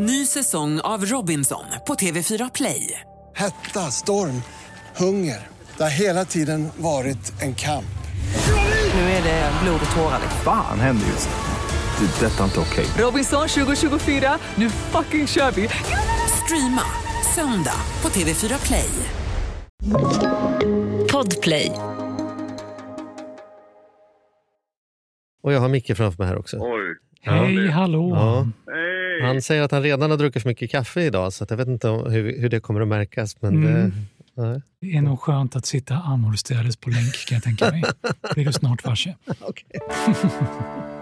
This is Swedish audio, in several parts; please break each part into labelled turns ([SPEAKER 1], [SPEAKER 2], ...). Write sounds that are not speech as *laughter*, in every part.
[SPEAKER 1] Ny säsong av Robinson på TV4 Play.
[SPEAKER 2] Hetta, storm, hunger. Det har hela tiden varit en kamp.
[SPEAKER 1] Nu är det blod och tårar.
[SPEAKER 3] Fan händer just nu. Det. är Detta är inte okej.
[SPEAKER 1] Robinson 2024, nu fucking kör vi! Streama söndag på TV4 Play.
[SPEAKER 4] Podplay.
[SPEAKER 5] Och jag har Micke framför mig här också.
[SPEAKER 6] Oj.
[SPEAKER 7] Hej, hallå.
[SPEAKER 5] Ja.
[SPEAKER 6] Hej!
[SPEAKER 5] Han säger att han redan har druckit för mycket kaffe idag, så jag vet inte hur, hur det kommer att märkas. Men
[SPEAKER 7] Mm.
[SPEAKER 5] det, nej.
[SPEAKER 7] Det är nog skönt att sitta annorstädes på länk kan jag tänka mig. *laughs* blir du snart varse.
[SPEAKER 5] Okej. *laughs*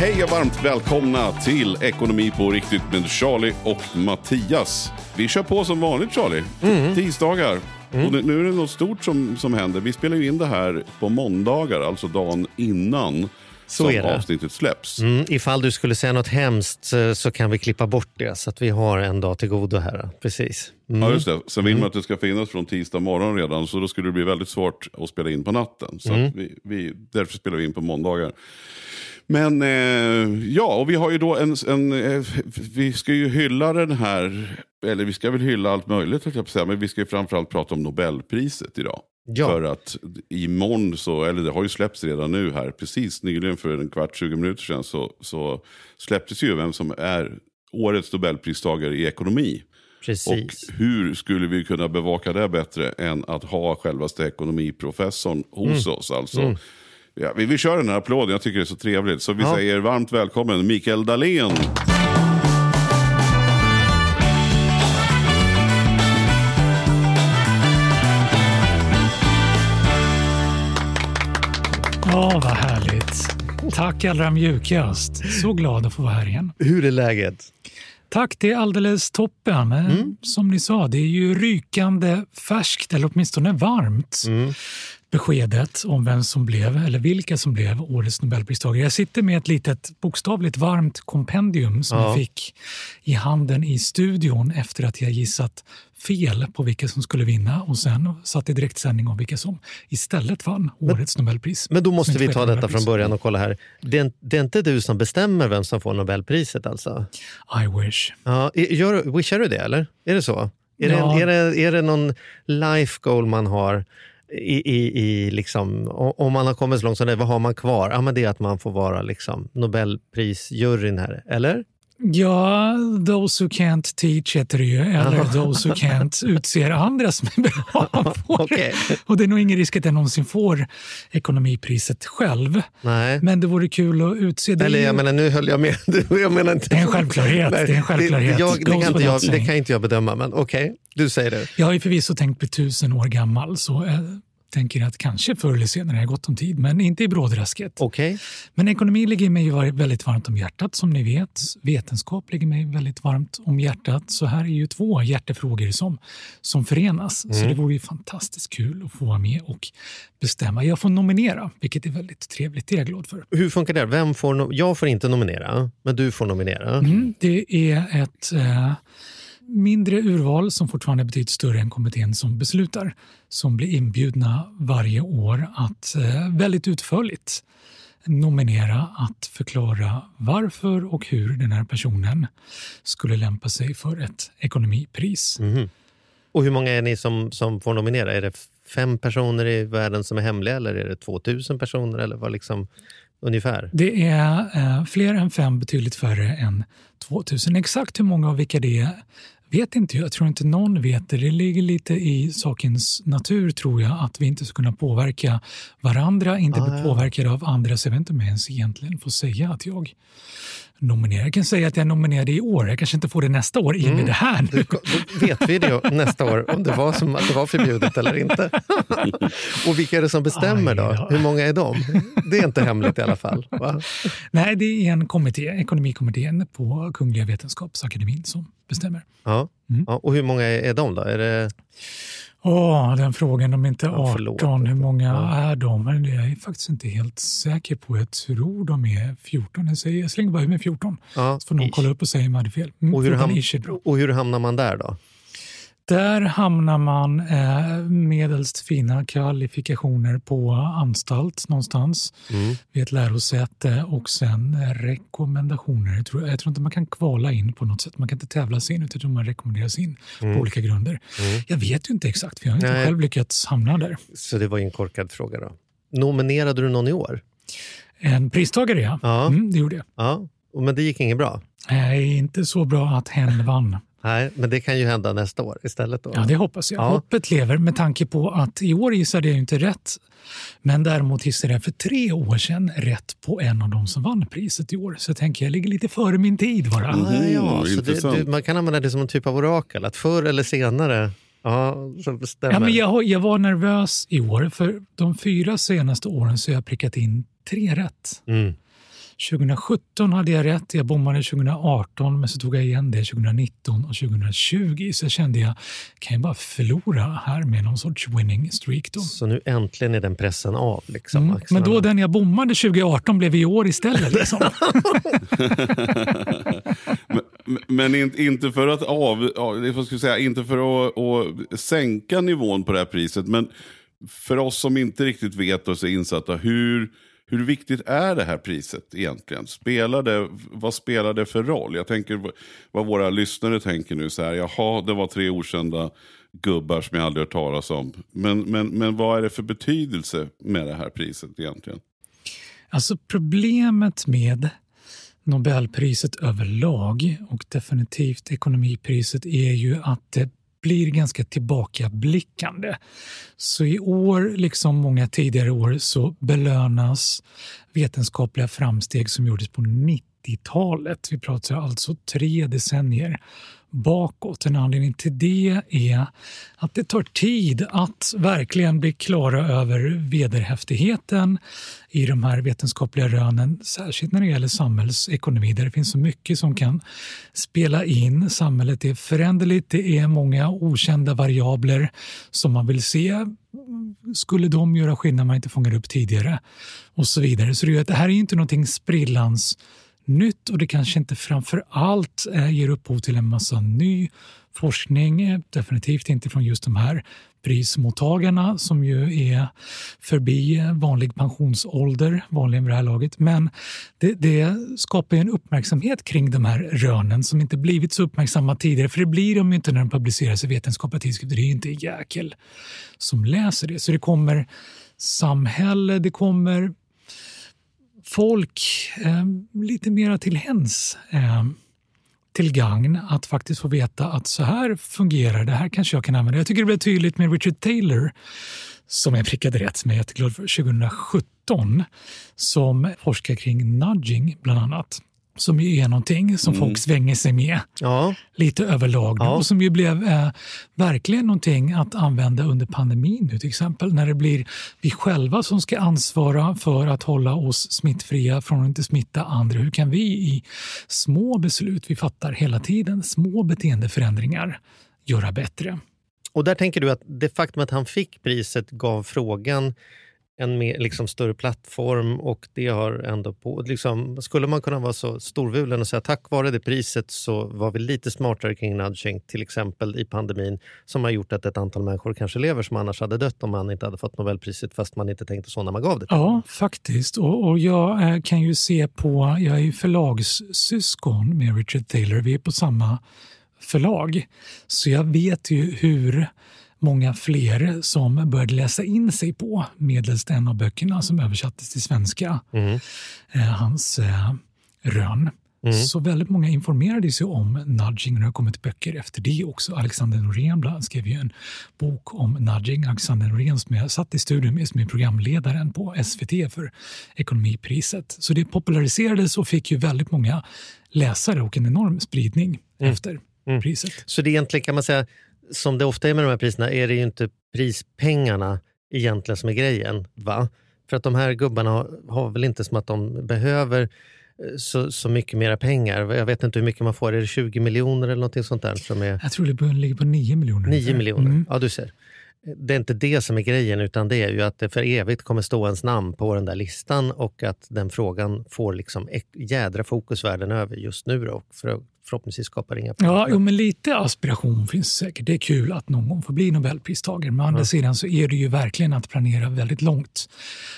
[SPEAKER 6] Hej och varmt välkomna till Ekonomi på riktigt med Charlie och Mattias. Vi kör på som vanligt Charlie.
[SPEAKER 5] Mm.
[SPEAKER 6] Tisdagar. Och nu, är det något stort som, som händer. Vi spelar ju in det här på måndagar, alltså dagen innan
[SPEAKER 5] Så
[SPEAKER 6] som
[SPEAKER 5] är det.
[SPEAKER 6] avsnittet släpps.
[SPEAKER 5] Mm, ifall du skulle säga något hemskt så kan vi klippa bort det, så att vi har en dag till godo här. Precis. Mm.
[SPEAKER 6] Ja, just det. Sen vill man att det ska finnas från tisdag morgon redan, så då skulle det bli väldigt svårt att spela in på natten. Så
[SPEAKER 5] Mm.
[SPEAKER 6] vi, vi, därför spelar vi in på måndagar. Men eh, ja, och vi har ju då en, en eh, vi ska ju hylla den här, eller vi ska väl hylla allt möjligt, jag säga, men vi ska ju framförallt prata om Nobelpriset idag.
[SPEAKER 5] Ja.
[SPEAKER 6] För att imorgon, så, eller det har ju släppts redan nu här, precis nyligen för en kvart, 20 minuter sedan, så, så släpptes ju vem som är årets Nobelpristagare i ekonomi.
[SPEAKER 5] Precis.
[SPEAKER 6] Och hur skulle vi kunna bevaka det bättre än att ha självaste ekonomiprofessorn hos
[SPEAKER 5] Mm.
[SPEAKER 6] oss? Alltså. Ja, vi, vi kör den här applåden, jag tycker det är så trevligt. Så vi
[SPEAKER 5] Ja.
[SPEAKER 6] säger varmt välkommen Mikael Dahlén.
[SPEAKER 7] Ja, vad härligt. Tack allra mjukast. Så glad att få vara här igen.
[SPEAKER 5] Hur är läget?
[SPEAKER 7] Tack, det är alldeles toppen. Eh,
[SPEAKER 5] Mm.
[SPEAKER 7] Som ni sa, det är ju rykande färskt, eller åtminstone varmt.
[SPEAKER 5] Mm.
[SPEAKER 7] Beskedet om vem som blev, eller vilka som blev årets Nobelpristagare. Jag sitter med ett litet bokstavligt varmt kompendium som
[SPEAKER 5] Ja.
[SPEAKER 7] jag fick i handen i studion efter att jag gissat fel på vilka som skulle vinna och sen satt i direktsändning om vilka som istället vann årets Nobelpris.
[SPEAKER 5] Men då måste vi ta detta från början och kolla här. Det är, det är inte du som bestämmer vem som får Nobelpriset alltså?
[SPEAKER 7] I wish.
[SPEAKER 5] Ja, gör, wishar du det eller? Är det så? Är,
[SPEAKER 7] Ja.
[SPEAKER 5] det, är, det, är det någon life goal man har? I, i, i liksom, om man har kommit så långt som det, vad har man kvar? Ja, men det är att man får vara liksom Nobelprisjuryn här, eller?
[SPEAKER 7] Ja, those who can't teach heter det ju, eller *laughs* those who can't utser andra som är bra på det. Och det är nog ingen risk att jag någonsin får ekonomipriset själv.
[SPEAKER 5] Nej.
[SPEAKER 7] Men det vore kul att utse. Det,
[SPEAKER 5] Eller jag menar, nu höll jag med. *laughs* Jag menar inte,
[SPEAKER 7] Det är en självklarhet,
[SPEAKER 5] Nej,
[SPEAKER 7] det är en självklarhet.
[SPEAKER 5] Det, jag, det, kan inte jag, det kan inte jag bedöma, men okej, du säger det.
[SPEAKER 7] jag har ju förvisso tänkt bli tusen år gammal, så jag tänker att kanske förr eller senare har jag gott om tid, men inte i brådrasket.
[SPEAKER 5] Okej.
[SPEAKER 7] Men ekonomi ligger mig väldigt varmt om hjärtat, som ni vet. Vetenskap ligger mig väldigt varmt om hjärtat. Så här är ju två hjärtefrågor som, som förenas. Så det vore ju fantastiskt kul att få vara med och bestämma. Jag får nominera, vilket är väldigt trevligt. Det är jag glad för.
[SPEAKER 5] Hur funkar det? Vem får no- jag får inte nominera, men du får nominera.
[SPEAKER 7] Mm, det är ett eh, mindre urval som fortfarande är betydligt större än kommittén som beslutar, som blir inbjudna varje år att eh, väldigt utförligt nominera att förklara varför och hur den här personen skulle lämpa sig för ett ekonomipris.
[SPEAKER 5] Mhm. Och hur många är ni som, som får nominera? Är det fem personer i världen som är hemliga eller är det 2000 personer? Eller vad liksom, ungefär?
[SPEAKER 7] Det är eh, fler än fem, betydligt färre än 2000. Exakt hur många av vilka det är vet inte jag. Tror inte någon vet det. Det ligger lite i sakens natur, tror jag, att vi inte ska kunna påverka varandra, inte
[SPEAKER 5] Ah,
[SPEAKER 7] bli
[SPEAKER 5] ja.
[SPEAKER 7] påverkade av andra. Så jag vet inte om jag ens egentligen får säga att jag nominerar. Jag kan säga att jag är nominerad i år. Jag kanske inte får det nästa år i och med det här nu.
[SPEAKER 5] Då vet vi det nästa år, om det var, som, att det var förbjudet eller inte. *laughs* Och vilka är det som bestämmer då? Hur många är de? Det är inte hemligt i alla fall. Va?
[SPEAKER 7] Nej, det är en kommitté, ekonomikommittén på Kungliga Vetenskapsakademin som bestämmer.
[SPEAKER 5] Ja.
[SPEAKER 7] Mm.
[SPEAKER 5] Ja, och hur många är de då? Är det,
[SPEAKER 7] Åh, den frågan. De är inte
[SPEAKER 5] Ja,
[SPEAKER 7] 18.
[SPEAKER 5] förlåt.
[SPEAKER 7] Hur många
[SPEAKER 5] Ja.
[SPEAKER 7] är de? Men det är jag faktiskt inte helt säker på. Jag tror de är 14. Jag, säger, jag slänger bara med 14.
[SPEAKER 5] Ja,
[SPEAKER 7] Så får någon
[SPEAKER 5] ish.
[SPEAKER 7] kolla upp och säga om jag hade fel. Mm,
[SPEAKER 5] Och hur,
[SPEAKER 7] 14
[SPEAKER 5] ham-
[SPEAKER 7] ish är bra.
[SPEAKER 5] och hur hamnar man där då?
[SPEAKER 7] Där hamnar man eh, medelst fina kvalifikationer på anstalt någonstans
[SPEAKER 5] Mm.
[SPEAKER 7] vid ett lärosäte och sen rekommendationer. Jag tror, jag tror inte man kan kvala in på något sätt. Man kan inte tävla sig in utan man rekommenderas in på olika grunder. Jag vet ju inte exakt för jag har inte
[SPEAKER 5] Mm. Nej.
[SPEAKER 7] själv lyckats hamna där.
[SPEAKER 5] Så det var ju en korkad fråga då. Nominerade du någon i år?
[SPEAKER 7] En pristagare ja,
[SPEAKER 5] Ja.
[SPEAKER 7] Mm, det gjorde jag.
[SPEAKER 5] Ja, men det gick inget bra?
[SPEAKER 7] Nej, inte så bra att hen vann.
[SPEAKER 5] Nej, men det kan ju hända nästa år istället då.
[SPEAKER 7] Ja, det hoppas jag.
[SPEAKER 5] Ja.
[SPEAKER 7] Hoppet lever med tanke på att i år gissade jag inte rätt. Men däremot gissade jag för tre år sedan rätt på en av dem som vann priset i år. Så jag tänker jag ligger lite före min tid bara.
[SPEAKER 5] Ah, ja,
[SPEAKER 6] Mm,
[SPEAKER 5] så det, du, man kan använda det som en typ av orakel, att förr eller senare Ja, så stämmer.
[SPEAKER 7] Ja, men jag, jag var nervös i år, för de fyra senaste åren så har jag prickat in tre rätt.
[SPEAKER 5] Mm.
[SPEAKER 7] 2017 hade jag rätt, jag bommade 2018 men så tog jag igen det 2019 och 2020. Så kände jag, kan jag bara förlora här med någon sorts winning streak då?
[SPEAKER 5] Så nu äntligen är den pressen av. Liksom,
[SPEAKER 7] Mm. Men då den jag bommade 2018 blev i år istället. Liksom. *laughs* *laughs*
[SPEAKER 6] Men, men in, inte för att av, vad ska jag säga, inte för att, att sänka nivån på det här priset, men för oss som inte riktigt vet och är insatta, hur, hur viktigt är det här priset egentligen? Spelar det, vad spelar det för roll? Jag tänker vad våra lyssnare tänker nu, så här, jaha, det var tre okända gubbar som jag aldrig hört talas om. Men, men, men vad är det för betydelse med det här priset egentligen?
[SPEAKER 7] Alltså problemet med Nobelpriset överlag och definitivt ekonomipriset är ju att det blir ganska tillbakablickande. Så i år, liksom många tidigare år, så belönas vetenskapliga framsteg som gjordes på 90 90-talet. Vi pratar alltså tre decennier bakåt. En anledning till det är att det tar tid att verkligen bli klara över vederhäftigheten i de här vetenskapliga rönen, särskilt när det gäller samhällsekonomi där det finns så mycket som kan spela in. Samhället är föränderligt, det är många okända variabler som man vill se. Skulle de göra skillnad man inte fångar upp tidigare? Och så vidare. Så det, här är inte någonting sprillans nytt och det kanske inte framför allt eh, ger upphov till en massa ny forskning. Eh, definitivt inte från just de här prismottagarna som ju är förbi eh, vanlig pensionsålder, vanligen vid det här laget. Men det, det skapar ju en uppmärksamhet kring de här rönen som inte blivit så uppmärksamma tidigare. För det blir de ju inte när de publiceras i vetenskapliga tidskrifter. Det är ju inte en jäkel som läser det. Så det kommer samhälle, det kommer folk eh, lite mera till hens eh, till gagn att faktiskt få veta att så här fungerar det, här kanske jag kan använda. Jag tycker det blev tydligt med Richard Taylor som jag prickade rätt som jag är jätteglad för, 2017 som forskar kring nudging bland annat. Som ju är någonting som folk svänger sig med
[SPEAKER 5] Ja,
[SPEAKER 7] lite överlag
[SPEAKER 5] Ja.
[SPEAKER 7] och som ju blev eh, verkligen någonting att använda under pandemin nu till exempel när det blir vi själva som ska ansvara för att hålla oss smittfria från att inte smitta andra. Hur kan vi i små beslut vi fattar hela tiden, små beteendeförändringar, göra bättre?
[SPEAKER 5] och där tänker du att det faktum att han fick priset gav frågan en mer, liksom, större plattform och det har ändå på... Liksom, skulle man kunna vara så storvulen och säga tack vare det priset så var vi lite smartare kring nudging, till exempel i pandemin, som har gjort att ett antal människor kanske lever som annars hade dött om man inte hade fått Nobelpriset fast man inte tänkte så när man gav det.
[SPEAKER 7] Ja, faktiskt. Och, och jag eh, kan ju se på, jag är ju förlagssyskon med Richard Taylor, vi är på samma förlag. Så jag vet ju hur många fler som började läsa in sig på medelst en av böckerna som översattes till svenska,
[SPEAKER 5] Mm.
[SPEAKER 7] eh, hans eh, rön. Så väldigt många informerade sig om nudging och det har kommit böcker efter det också. Alexander Norén bland skrev ju en bok om nudging. Alexander Norén som jag satt i studion med som är programledaren på SVT för Ekonomipriset. Så det populariserades och fick ju väldigt många läsare och en enorm spridning efter priset.
[SPEAKER 5] Så det är egentligen kan man säga, som det ofta är med de här priserna, är det ju inte prispengarna egentligen som är grejen. va? För att de här gubbarna har, har väl inte som att de behöver eh, så, så mycket mera pengar. Jag vet inte hur mycket man får. Är det 20 miljoner eller någonting sånt där? Som är
[SPEAKER 7] Jag tror det ligger på 9 miljoner.
[SPEAKER 5] 9
[SPEAKER 7] ungefär.
[SPEAKER 5] miljoner?
[SPEAKER 7] Mm.
[SPEAKER 5] Ja, du ser. det är inte det som är grejen, utan det är ju att det för evigt kommer stå ens namn på den där listan och att den frågan får liksom jädra fokus världen över just nu då, för att förhoppningsvis skapa inga
[SPEAKER 7] Ja, jo, men lite aspiration finns säkert. Det är kul att någon gång få bli Nobelpristagare. Men å andra sidan så är det ju verkligen att planera väldigt långt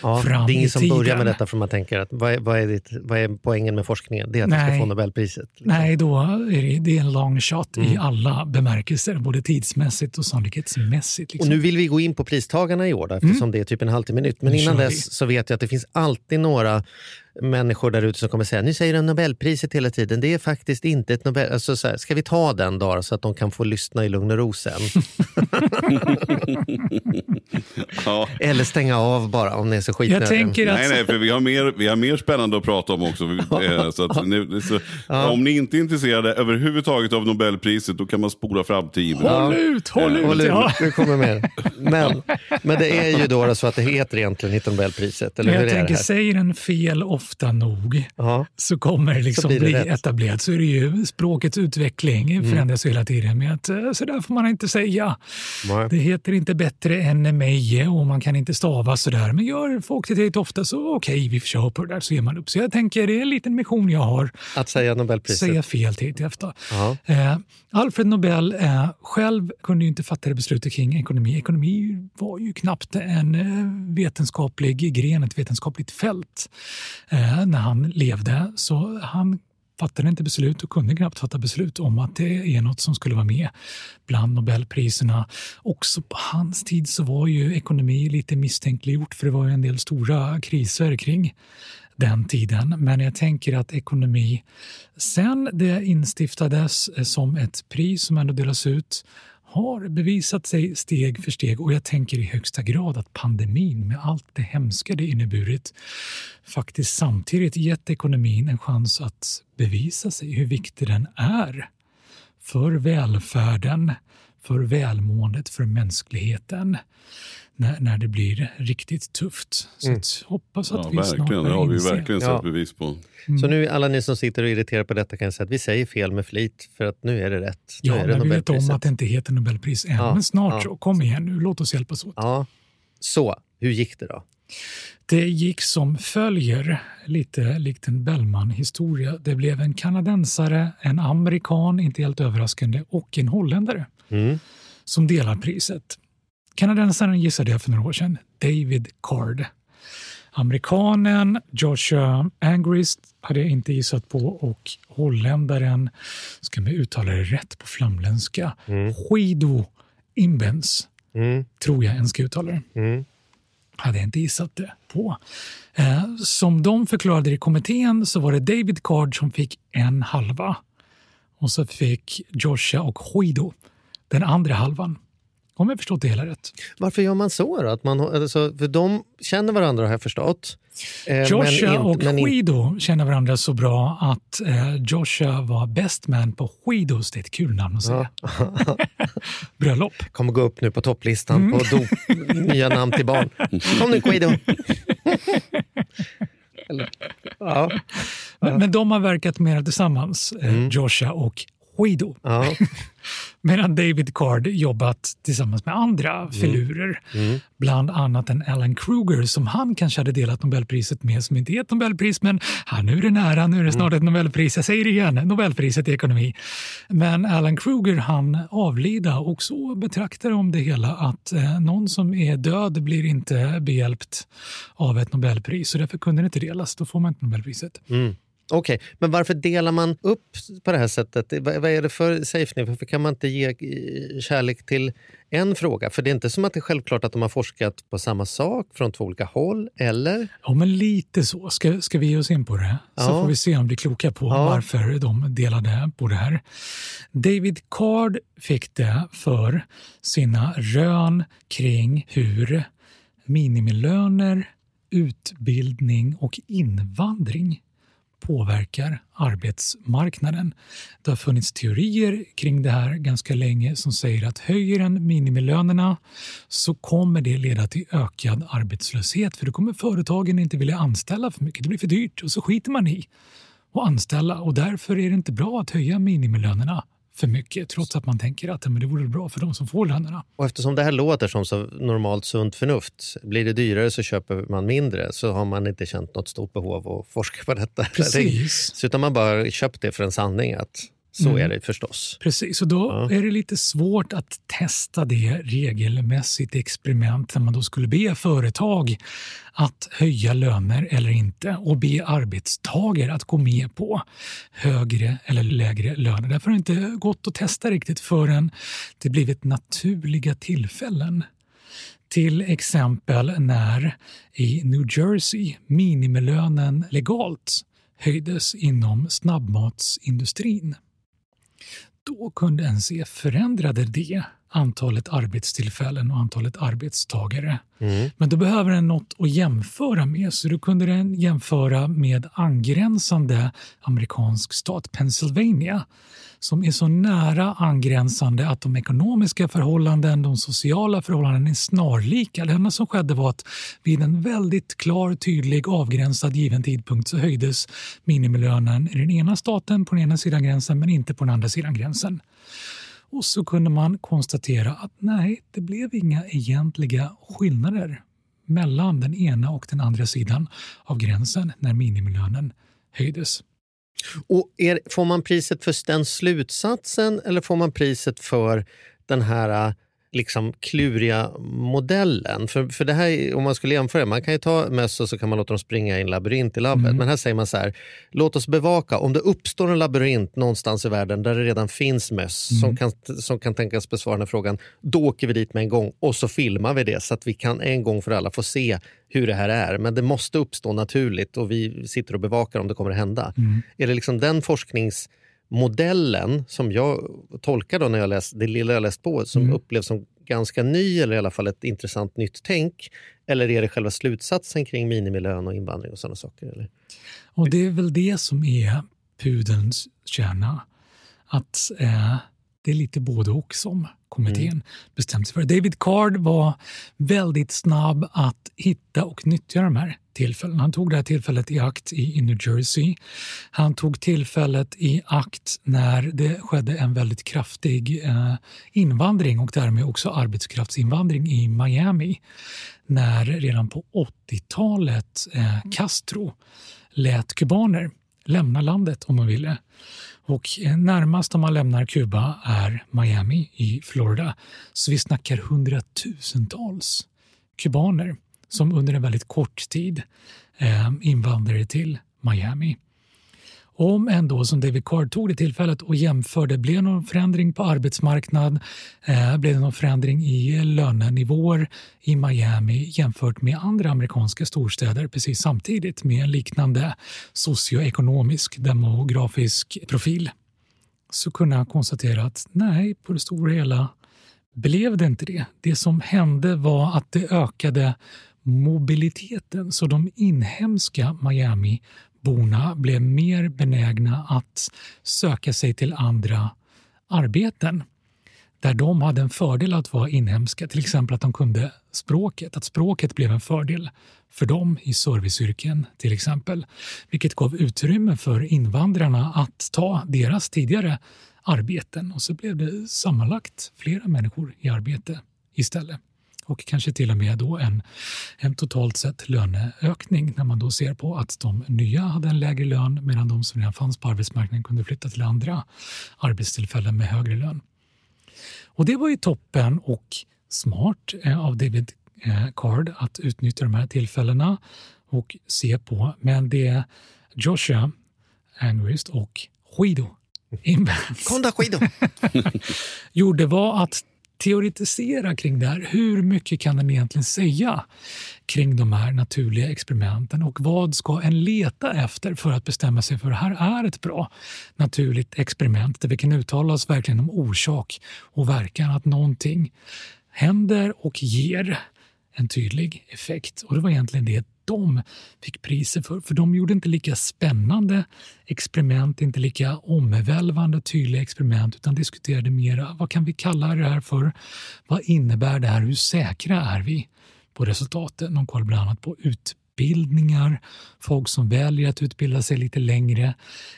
[SPEAKER 5] Ja,
[SPEAKER 7] fram
[SPEAKER 5] det är ingen som börjar med detta för man tänker att vad är, vad är, ditt, vad är poängen med forskningen? Det är att du ska
[SPEAKER 7] Nej.
[SPEAKER 5] få Nobelpriset. liksom.
[SPEAKER 7] Nej, då är det, det är en long shot
[SPEAKER 5] Mm.
[SPEAKER 7] i alla bemärkelser, både tidsmässigt och sannolikhetsmässigt.
[SPEAKER 5] Och
[SPEAKER 7] Liksom.
[SPEAKER 5] nu vill vi gå in på pristagarna i år då, eftersom det är typ en halvtimme nytt. Men innan dess så vet jag att det finns alltid några människor där ute som kommer säga nu säger de Nobelpriset hela tiden. Det är faktiskt inte ett Nobel... Alltså så här, ska vi ta den då så att de kan få lyssna i lugn och ro sen? *laughs*
[SPEAKER 6] Ja.
[SPEAKER 5] Eller stänga av bara om ni är så skitnödiga.
[SPEAKER 7] Jag tänker att
[SPEAKER 6] Nej, nej, för vi har, mer, vi har mer spännande att prata om också. *laughs* Eh, Så att nu, så, Om ni inte är intresserade överhuvudtaget av Nobelpriset, då kan man spola fram tio minuter.
[SPEAKER 7] håll ut, håll ut!
[SPEAKER 5] Håll ut,
[SPEAKER 7] Ja.
[SPEAKER 5] det kommer mer. Men, men det är ju då så att det heter egentligen inte Nobelpriset. Eller
[SPEAKER 7] Men
[SPEAKER 5] hur
[SPEAKER 7] jag
[SPEAKER 5] är det
[SPEAKER 7] tänker,
[SPEAKER 5] här?
[SPEAKER 7] säger den fel ofta nog
[SPEAKER 5] Ja.
[SPEAKER 7] så kommer det liksom
[SPEAKER 5] det
[SPEAKER 7] bli
[SPEAKER 5] rätt.
[SPEAKER 7] etablerat. Så är det ju språkets utveckling
[SPEAKER 5] Mm.
[SPEAKER 7] förändras hela tiden med att eh, så där får man inte säga.
[SPEAKER 5] Nej.
[SPEAKER 7] Det heter inte bättre än Meje och man kan inte stava sådär. Men gör folk det tillräckligt ofta så okej, vi kör på det där så ger man upp. Så jag tänker det är en liten mission jag har.
[SPEAKER 5] Att säga Nobelpriset.
[SPEAKER 7] Säga fel till efter.
[SPEAKER 5] Ja.
[SPEAKER 7] Eh, Alfred Nobel eh, själv kunde ju inte fatta det beslutet kring ekonomi. Ekonomi var ju knappt en eh, vetenskaplig gren, ett vetenskapligt fält eh, när han levde. Så han fattade inte beslut och kunde knappt fatta beslut om att det är något som skulle vara med bland Nobelpriserna. Också på hans tid så var ju ekonomi lite misstänkliggjort för det var ju en del stora kriser kring den tiden. Men jag tänker att ekonomi, sen det instiftades eh, som ett pris som ändå delas ut, har bevisat sig steg för steg och jag tänker i högsta grad att pandemin med allt det hemska det inneburit faktiskt samtidigt gett ekonomin en chans att bevisa sig hur viktig den är för välfärden, för välmåendet, för mänskligheten när, när det blir riktigt tufft. Så att, hoppas att
[SPEAKER 6] Ja,
[SPEAKER 7] vi snart
[SPEAKER 6] verkligen. Det har vi verkligen
[SPEAKER 5] Ja.
[SPEAKER 6] sett bevis på.
[SPEAKER 5] Så nu alla ni som sitter och är irriterade på detta kan jag säga att vi säger fel med flit för att nu är det rätt. Nu
[SPEAKER 7] Ja,
[SPEAKER 5] är det
[SPEAKER 7] men vi vet om att det inte heter Nobelpris än.
[SPEAKER 5] Ja,
[SPEAKER 7] Men snart
[SPEAKER 5] ja.
[SPEAKER 7] så. Kom igen nu, låt oss hjälpas åt.
[SPEAKER 5] Ja. Så, hur gick det då?
[SPEAKER 7] Det gick som följer, lite likt en Bellman-historia. Det blev en kanadensare, en amerikan, inte helt överraskande, och en holländare
[SPEAKER 5] Mm.
[SPEAKER 7] som delar priset. Kanadensaren gissade jag för några år sedan, David Card. Amerikanen Joshua Angrist hade jag inte gissat på och holländaren, ska man uttala det rätt på flamländska, Guido Imbens,
[SPEAKER 5] Mm.
[SPEAKER 7] tror jag en ska uttala det
[SPEAKER 5] Mm.
[SPEAKER 7] hade jag inte gissat det på. Eh, som de förklarade i kommittén så var det David Card som fick en halva och så fick Joshua och Guido den andra halvan. Om jag förstått det hela rätt.
[SPEAKER 5] Varför gör man så då? Att man, alltså, för de känner varandra har jag förstått. Eh,
[SPEAKER 7] Joshua
[SPEAKER 5] inte-
[SPEAKER 7] och Guido känner varandra så bra att eh, Joshua var best man på Guidos, det är ett kul namn att säga, *laughs* *laughs* bröllop.
[SPEAKER 5] kommer gå upp nu på topplistan
[SPEAKER 7] Mm.
[SPEAKER 5] på dop, nya namn till barn. Kom nu Guido! *laughs* Eller, ja,
[SPEAKER 7] Men, men de har verkat mer tillsammans, eh, Joshua och Guido.
[SPEAKER 5] ja. *laughs*
[SPEAKER 7] Medan David Card jobbat tillsammans med andra filurer. Bland annat en Alan Kruger som han kanske hade delat Nobelpriset med som inte är ett Nobelpris men här, nu är det nära, nu är det snart ett Nobelpris. Jag säger det igen, Nobelpriset i ekonomi. Men Alan Kruger han avlida och så betraktar de det hela att eh, någon som är död blir inte behjälpt av ett Nobelpris och därför kunde det inte delas. Då får man inte Nobelpriset.
[SPEAKER 5] Okej, men varför delar man upp på det här sättet? Vad, är det för safety? Varför kan man inte ge eh, kärlek till en fråga? För det är inte som att det är självklart att de har forskat på samma sak från två olika håll, eller?
[SPEAKER 7] Ja, men lite så. Ska, ska vi ge oss in på det? Så
[SPEAKER 5] Ja.
[SPEAKER 7] får vi se om vi blir kloka på
[SPEAKER 5] Ja.
[SPEAKER 7] varför de delade på det här. David Card fick det för sina rön kring hur minimilöner, utbildning och invandring påverkar arbetsmarknaden. Det har funnits teorier kring det här ganska länge som säger att höjer en minimilönerna så kommer det leda till ökad arbetslöshet för då kommer företagen inte vilja anställa för mycket. Det blir för dyrt och så skiter man i att anställa och därför är det inte bra att höja minimilönerna för mycket trots att man tänker att men det vore bra för de som får lönerna.
[SPEAKER 5] Och eftersom det här låter som så normalt sunt förnuft, blir det dyrare så köper man mindre så har man inte känt något stort behov av att forska på detta.
[SPEAKER 7] Precis.
[SPEAKER 5] Så utan man bara köpt det för en sanning att så mm. är det förstås.
[SPEAKER 7] Precis, och då ja. är det lite svårt att testa det regelmässigt experiment när man då skulle be företag att höja löner eller inte och be arbetstagare att gå med på högre eller lägre löner. Därför har det inte gått att testa riktigt förrän det blivit naturliga tillfällen. Till exempel när i New Jersey minimilönen legalt höjdes inom snabbmatsindustrin då kunde NCF förändrade det antalet arbetstillfällen och antalet arbetstagare. Mm. Men då behöver den något att jämföra med, så då kunde den jämföra med angränsande amerikansk stat Pennsylvania som är så nära angränsande att de ekonomiska förhållanden, de sociala förhållanden är snarlika. Det enda som skedde var att vid en väldigt klar, tydlig, avgränsad given tidpunkt så höjdes minimilönen i den ena staten på den ena sidan gränsen men inte på den andra sidan gränsen. Och så kunde man konstatera att nej, det blev inga egentliga skillnader mellan den ena och den andra sidan av gränsen när minimilönen höjdes.
[SPEAKER 5] Och är, Får man priset för den slutsatsen eller får man priset för den här liksom kluriga modellen. För, för det här, om man skulle jämföra, man kan ju ta möss och så kan man låta dem springa i en labyrint i labbet. Mm. Men här säger man så här, låt oss bevaka, om det uppstår en labyrint någonstans i världen där det redan finns möss mm. som, kan, som kan tänkas besvara den här frågan, då åker vi dit med en gång och så filmar vi det så att vi kan en gång för alla få se hur det här är. Men det måste uppstå naturligt och vi sitter och bevakar om det kommer att hända. Mm. Är det liksom den forsknings modellen som jag tolkar då när jag läst, det lilla jag läst på som mm. upplevs som ganska ny eller i alla fall ett intressant nytt tänk? Eller är det själva slutsatsen kring minimilön och invandring och sådana saker? Eller?
[SPEAKER 7] Och Det är väl det som är pudelns kärna. Att eh, det är lite både och som kommittén mm. bestämt sig för. David Card var väldigt snabb att hitta och nyttja de här tillfällen. Han tog det här tillfället i akt i, New Jersey. Han tog tillfället i akt när det skedde en väldigt kraftig eh, invandring och därmed också arbetskraftsinvandring i Miami. När redan på 80-talet eh, Castro lät kubaner lämna landet om de ville. Och eh, närmast om man lämnar Kuba är Miami i Florida. Så vi snackar hundratusentals kubaner som under en väldigt kort tid eh, till Miami. Om ändå, som David Card tog det tillfället och jämförde, blev någon förändring på arbetsmarknad, eh, blev det någon förändring i lönenivåer i Miami jämfört med andra amerikanska storstäder precis samtidigt med en liknande socioekonomisk demografisk profil så kunde han konstatera att nej, på det stora hela blev det inte det. Det som hände var att det ökade mobiliteten. Så de inhemska Miami-borna blev mer benägna att söka sig till andra arbeten där de hade en fördel att vara inhemska, till exempel att de kunde språket, att språket blev en fördel för dem i serviceyrken till exempel, vilket gav utrymme för invandrarna att ta deras tidigare arbeten och så blev det sammanlagt flera människor i arbete istället och kanske till och med då en, en totalt sett löneökning när man då ser på att de nya hade en lägre lön medan de som redan fanns på arbetsmarknaden kunde flytta till andra arbetstillfällen med högre lön. Och det var ju toppen och smart eh, av David eh, Card att utnyttja de här tillfällena och se på. Men det Joshua Angrist och Guido
[SPEAKER 5] Konda Guido *laughs*
[SPEAKER 7] gjorde var att teoretisera kring det här. Hur mycket kan den egentligen säga kring de här naturliga experimenten och vad ska en leta efter för att bestämma sig för att det här är ett bra naturligt experiment där vi kan uttala oss verkligen om orsak och verkan, att någonting händer och ger en tydlig effekt. Och det var egentligen det de fick priser för. För de gjorde inte lika spännande experiment, inte lika omvälvande tydliga experiment utan diskuterade mera vad kan vi kalla det här för? Vad innebär det här? Hur säkra är vi på resultaten? De kollade bland annat på utbildningar, folk som väljer att utbilda sig lite längre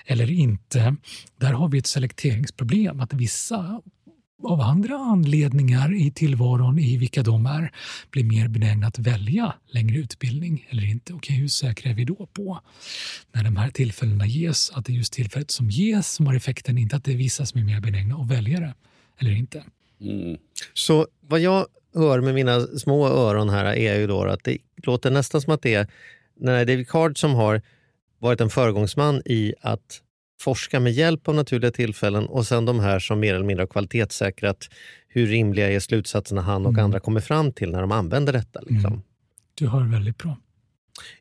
[SPEAKER 7] eller inte. Där har vi ett selekteringsproblem, att vissa av andra anledningar i tillvaron, i vilka de är, blir mer benägna att välja längre utbildning eller inte. Okej, hur säkra är vi då på, när de här tillfällena ges, att det är just tillfället som ges som har effekten, inte att det är vissa som är mer benägna att välja det eller inte.
[SPEAKER 6] Mm.
[SPEAKER 5] Så vad jag hör med mina små öron här är ju då att det låter nästan som att det är den här David Card som har varit en föregångsman i att forska med hjälp av naturliga tillfällen och sen de här som mer eller mindre har kvalitetssäkrat hur rimliga är slutsatserna han och
[SPEAKER 7] Mm.
[SPEAKER 5] andra kommer fram till när de använder detta. Liksom.
[SPEAKER 7] Mm. Du hör väldigt bra.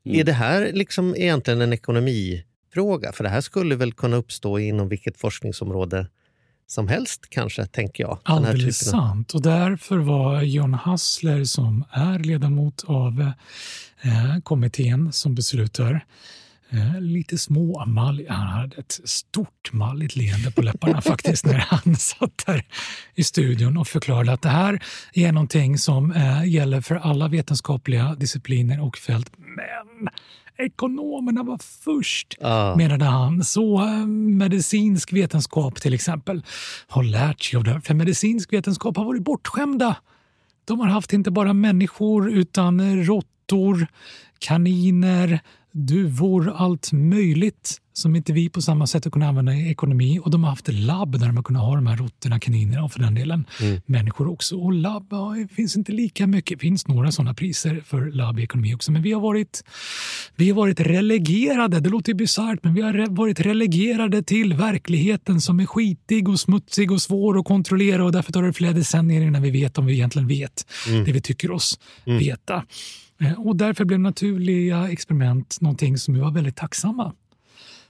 [SPEAKER 6] Mm.
[SPEAKER 5] Är det här liksom egentligen en ekonomifråga? För det här skulle väl kunna uppstå inom vilket forskningsområde som helst kanske, tänker jag.
[SPEAKER 7] Alldeles sant. Och därför var John Hassler, som är ledamot av eh, kommittén som beslutar, eh, lite småmallig. Han hade ett stort malligt leende på läpparna *laughs* faktiskt när han satt där i studion och förklarade att det här är någonting som eh, gäller för alla vetenskapliga discipliner och fält. Men ekonomerna var först
[SPEAKER 5] Ja.
[SPEAKER 7] menade han. Så eh, medicinsk vetenskap till exempel har lärt sig av det. För medicinsk vetenskap har varit bortskämda. De har haft inte bara människor utan råttor, kaniner, duvor, allt möjligt som inte vi på samma sätt har kunnat använda i ekonomi. Och de har haft labb där de har kunnat ha de här råttorna, kaninerna och för den delen människor också. Och labb ja, finns inte lika mycket. Det finns några sådana priser för labb i ekonomi också. Men vi har varit, vi har varit relegerade, det låter bisarrt, men vi har re- varit relegerade till verkligheten som är skitig och smutsig och svår att kontrollera och därför tar det flera decennier innan vi vet om vi egentligen vet det vi tycker oss veta. Eh, och därför blev naturliga experiment någonting som vi var väldigt tacksamma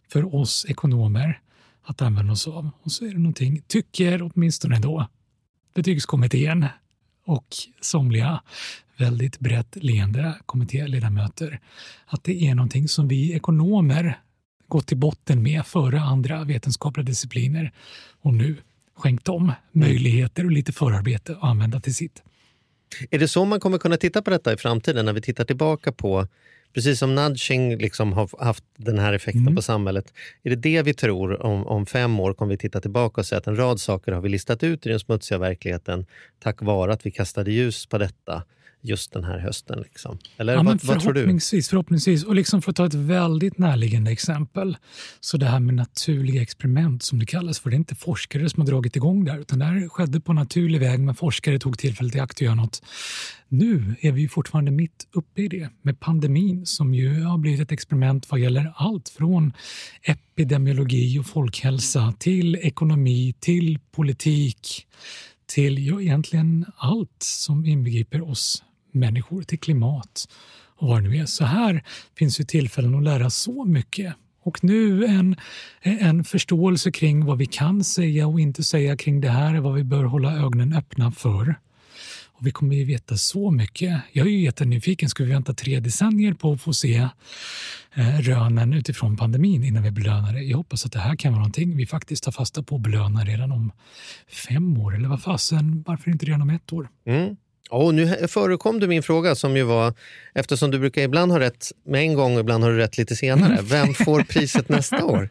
[SPEAKER 7] för oss ekonomer att använda oss av. Och så är det någonting, tycker åtminstone då, betygskommittén och somliga väldigt brett leende kommittéledamöter, att det är någonting som vi ekonomer gått till botten med före andra vetenskapliga discipliner och nu skänkt dem möjligheter och lite förarbete att använda till sitt.
[SPEAKER 5] Är det så man kommer kunna titta på detta i framtiden när vi tittar tillbaka på Precis som nudging liksom har haft den här effekten
[SPEAKER 7] Mm.
[SPEAKER 5] på samhället. Är det det vi tror om, om fem år kommer vi titta tillbaka och säga att en rad saker har vi listat ut i den smutsiga verkligheten tack vare att vi kastade ljus på detta just den här hösten? Liksom. Eller
[SPEAKER 7] Ja,
[SPEAKER 5] vad, vad tror du?
[SPEAKER 7] förhoppningsvis. Och liksom för att ta ett väldigt närliggande exempel. Så det här med naturliga experiment som det kallas för. Det är inte forskare som har dragit igång det här utan det här skedde på naturlig väg men forskare tog tillfället i akt att göra något. Nu är vi fortfarande mitt uppe i det med pandemin som ju har blivit ett experiment vad gäller allt från epidemiologi och folkhälsa till ekonomi, till politik, till ja, egentligen allt som inbegriper oss människor, till klimat och vad det nu är. Så här finns ju tillfällen att lära så mycket. Och nu en, en förståelse kring vad vi kan säga och inte säga kring det här, vad vi bör hålla ögonen öppna för. Och vi kommer ju veta så mycket. Jag är ju jättenyfiken. Ska vi vänta tre decennier på att få se eh, rönen utifrån pandemin innan vi belönar det? Jag hoppas att det här kan vara någonting vi faktiskt tar fasta på och belönar redan om fem år. Eller vad fasen, varför inte redan om ett år?
[SPEAKER 5] Mm. Oh, nu förekom du min fråga som ju var, eftersom du brukar ibland ha rätt med en gång och ibland har du rätt lite senare. Vem får priset nästa *laughs* år?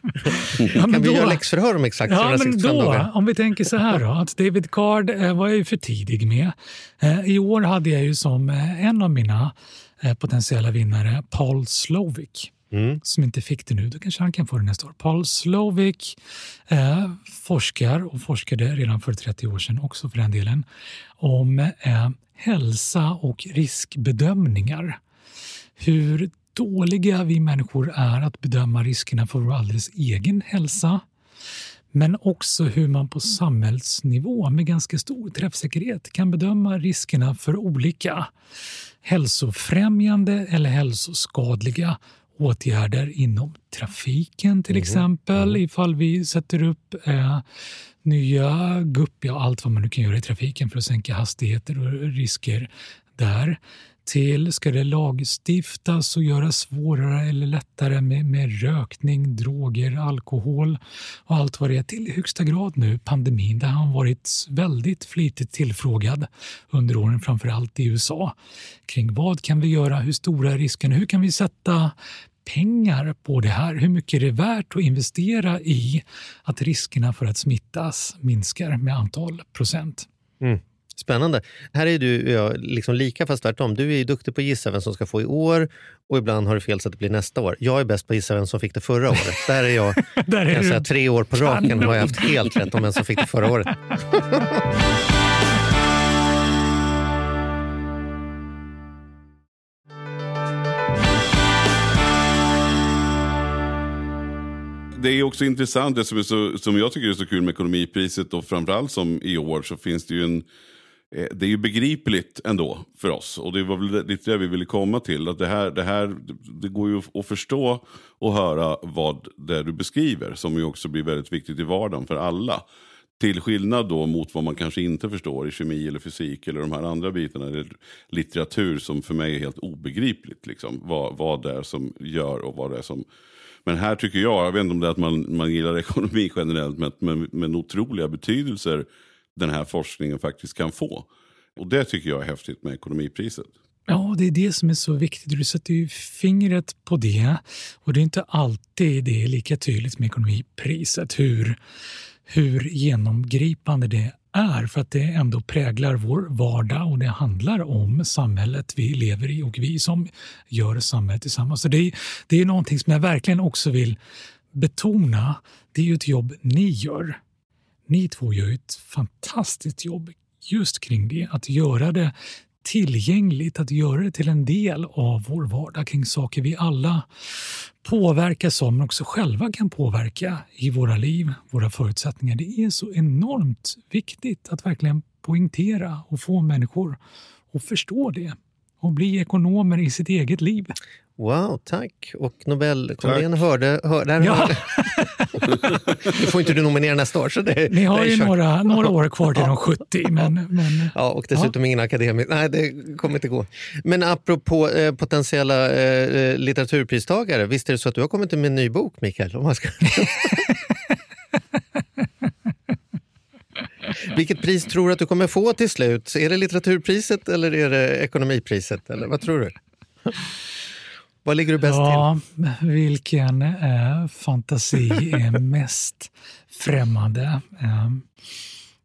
[SPEAKER 7] Ja,
[SPEAKER 5] kan vi
[SPEAKER 7] då-
[SPEAKER 5] göra läxförhör om exakt
[SPEAKER 7] Ja, men
[SPEAKER 5] 365
[SPEAKER 7] då,
[SPEAKER 5] dagar?
[SPEAKER 7] om vi tänker så här då, att David Card eh, var jag ju för tidig med. Eh, I år hade jag ju som eh, en av mina potentiella vinnare Paul Slovic.
[SPEAKER 5] Mm.
[SPEAKER 7] som inte fick det nu, då kanske han kan få det nästa år. Paul Slovic eh, forskar och forskade redan för 30 år sedan också för den delen om eh, hälsa och riskbedömningar. Hur dåliga vi människor är att bedöma riskerna för vår alldeles egen hälsa men också hur man på samhällsnivå med ganska stor träffsäkerhet kan bedöma riskerna för olika hälsofrämjande eller hälsoskadliga åtgärder inom trafiken till exempel ifall vi sätter upp eh, nya gupp, ja allt vad man nu kan göra i trafiken för att sänka hastigheter och risker där till? Ska det lagstiftas och göras svårare eller lättare med, med rökning, droger, alkohol och allt vad det är? Till i högsta grad nu pandemin där han varit väldigt flitigt tillfrågad under åren, framför allt i USA, kring vad kan vi göra? Hur stora är riskerna? Hur kan vi sätta pengar på det här? Hur mycket är det värt att investera i att riskerna för att smittas minskar med antal procent?
[SPEAKER 5] Mm. Spännande. Här är du ja, liksom lika fast tvärtom. Du är ju duktig på att gissa vem som ska få i år och ibland har du fel så att det blir nästa år. Jag är bäst på att gissa vem som fick det förra året. Där är jag *laughs*
[SPEAKER 7] Där är
[SPEAKER 5] kan
[SPEAKER 7] du
[SPEAKER 5] säga, tre år på raken
[SPEAKER 7] kanon.
[SPEAKER 5] har jag haft helt rätt om vem som fick det förra året.
[SPEAKER 6] Det är också intressant, det som, är så, som jag tycker är så kul med ekonomipriset och framförallt som i år så finns det ju en Eh, det är ju begripligt ändå för oss och det var väl lite det vi ville komma till. Att det, här, det, här, det går ju att förstå och höra vad det du beskriver som ju också blir väldigt viktigt i vardagen för alla. Till skillnad då mot vad man kanske inte förstår i kemi eller fysik eller de här andra bitarna. Eller litteratur som för mig är helt obegripligt. Liksom, vad, vad det är som gör och vad det är som... Men här tycker jag, jag vet inte om det är att man, man gillar ekonomi generellt, men, men, men otroliga betydelser den här forskningen faktiskt kan få. Och det tycker jag är häftigt med ekonomipriset.
[SPEAKER 7] Ja, det är det som är så viktigt. Du sätter ju fingret på det. Och det är inte alltid det är lika tydligt med ekonomipriset hur, hur genomgripande det är. För att det ändå präglar vår vardag och det handlar om samhället vi lever i och vi som gör samhället tillsammans. Så det, är, det är någonting som jag verkligen också vill betona. Det är ju ett jobb ni gör. Ni två gör ju ett fantastiskt jobb just kring det. Att göra det tillgängligt, att göra det till en del av vår vardag kring saker vi alla påverkas av, men också själva kan påverka i våra liv, våra förutsättningar. Det är så enormt viktigt att verkligen poängtera och få människor att förstå det och bli ekonomer i sitt eget liv.
[SPEAKER 5] Wow, tack. Och Nobelkommittén hörde... Hör, där
[SPEAKER 7] Ja.
[SPEAKER 5] hörde. *laughs* Nu får inte du nominera nästa år. Så det,
[SPEAKER 7] Ni har ju
[SPEAKER 5] kört.
[SPEAKER 7] några, några år kvar till de 70, men, men
[SPEAKER 5] Ja, och dessutom ingen akademiker. Nej, det kommer inte gå. Men apropå eh, potentiella eh, litteraturpristagare. Visst är det så att du har kommit med en ny bok, Mikael? Om man ska... *laughs* Vilket pris tror du att du kommer få till slut? Är det litteraturpriset eller är det ekonomipriset? Eller vad tror du? Vad ligger du bäst
[SPEAKER 7] ja, vilken eh, fantasi är *laughs* mest främmande? Eh,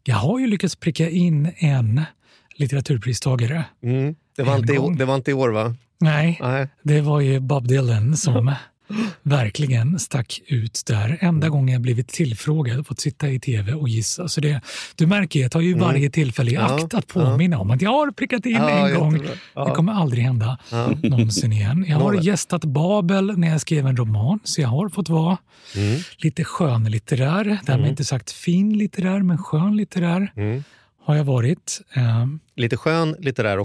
[SPEAKER 7] jag har ju lyckats pricka in en litteraturpristagare.
[SPEAKER 5] till? Mm. Det, var
[SPEAKER 7] En
[SPEAKER 5] inte, i- det var inte i år, va?
[SPEAKER 7] Nej,
[SPEAKER 5] Nej.
[SPEAKER 7] det var ju Bob Dylan som *laughs* verkligen stack ut där. Enda gången jag blivit tillfrågad och fått sitta i tv och gissa. Så det, du märker, jag tar ju varje tillfälle i
[SPEAKER 5] Mm.
[SPEAKER 7] Akt att påminna om att jag har prickat in en gång. Det kommer aldrig hända någonsin igen. Jag har gästat Babel när jag skrev en roman, så jag har fått vara
[SPEAKER 5] Mm.
[SPEAKER 7] lite skönlitterär. Därmed inte sagt fin litterär, men skön litterär
[SPEAKER 5] Mm.
[SPEAKER 7] har jag varit. Ehm,
[SPEAKER 5] Lite skön litterär.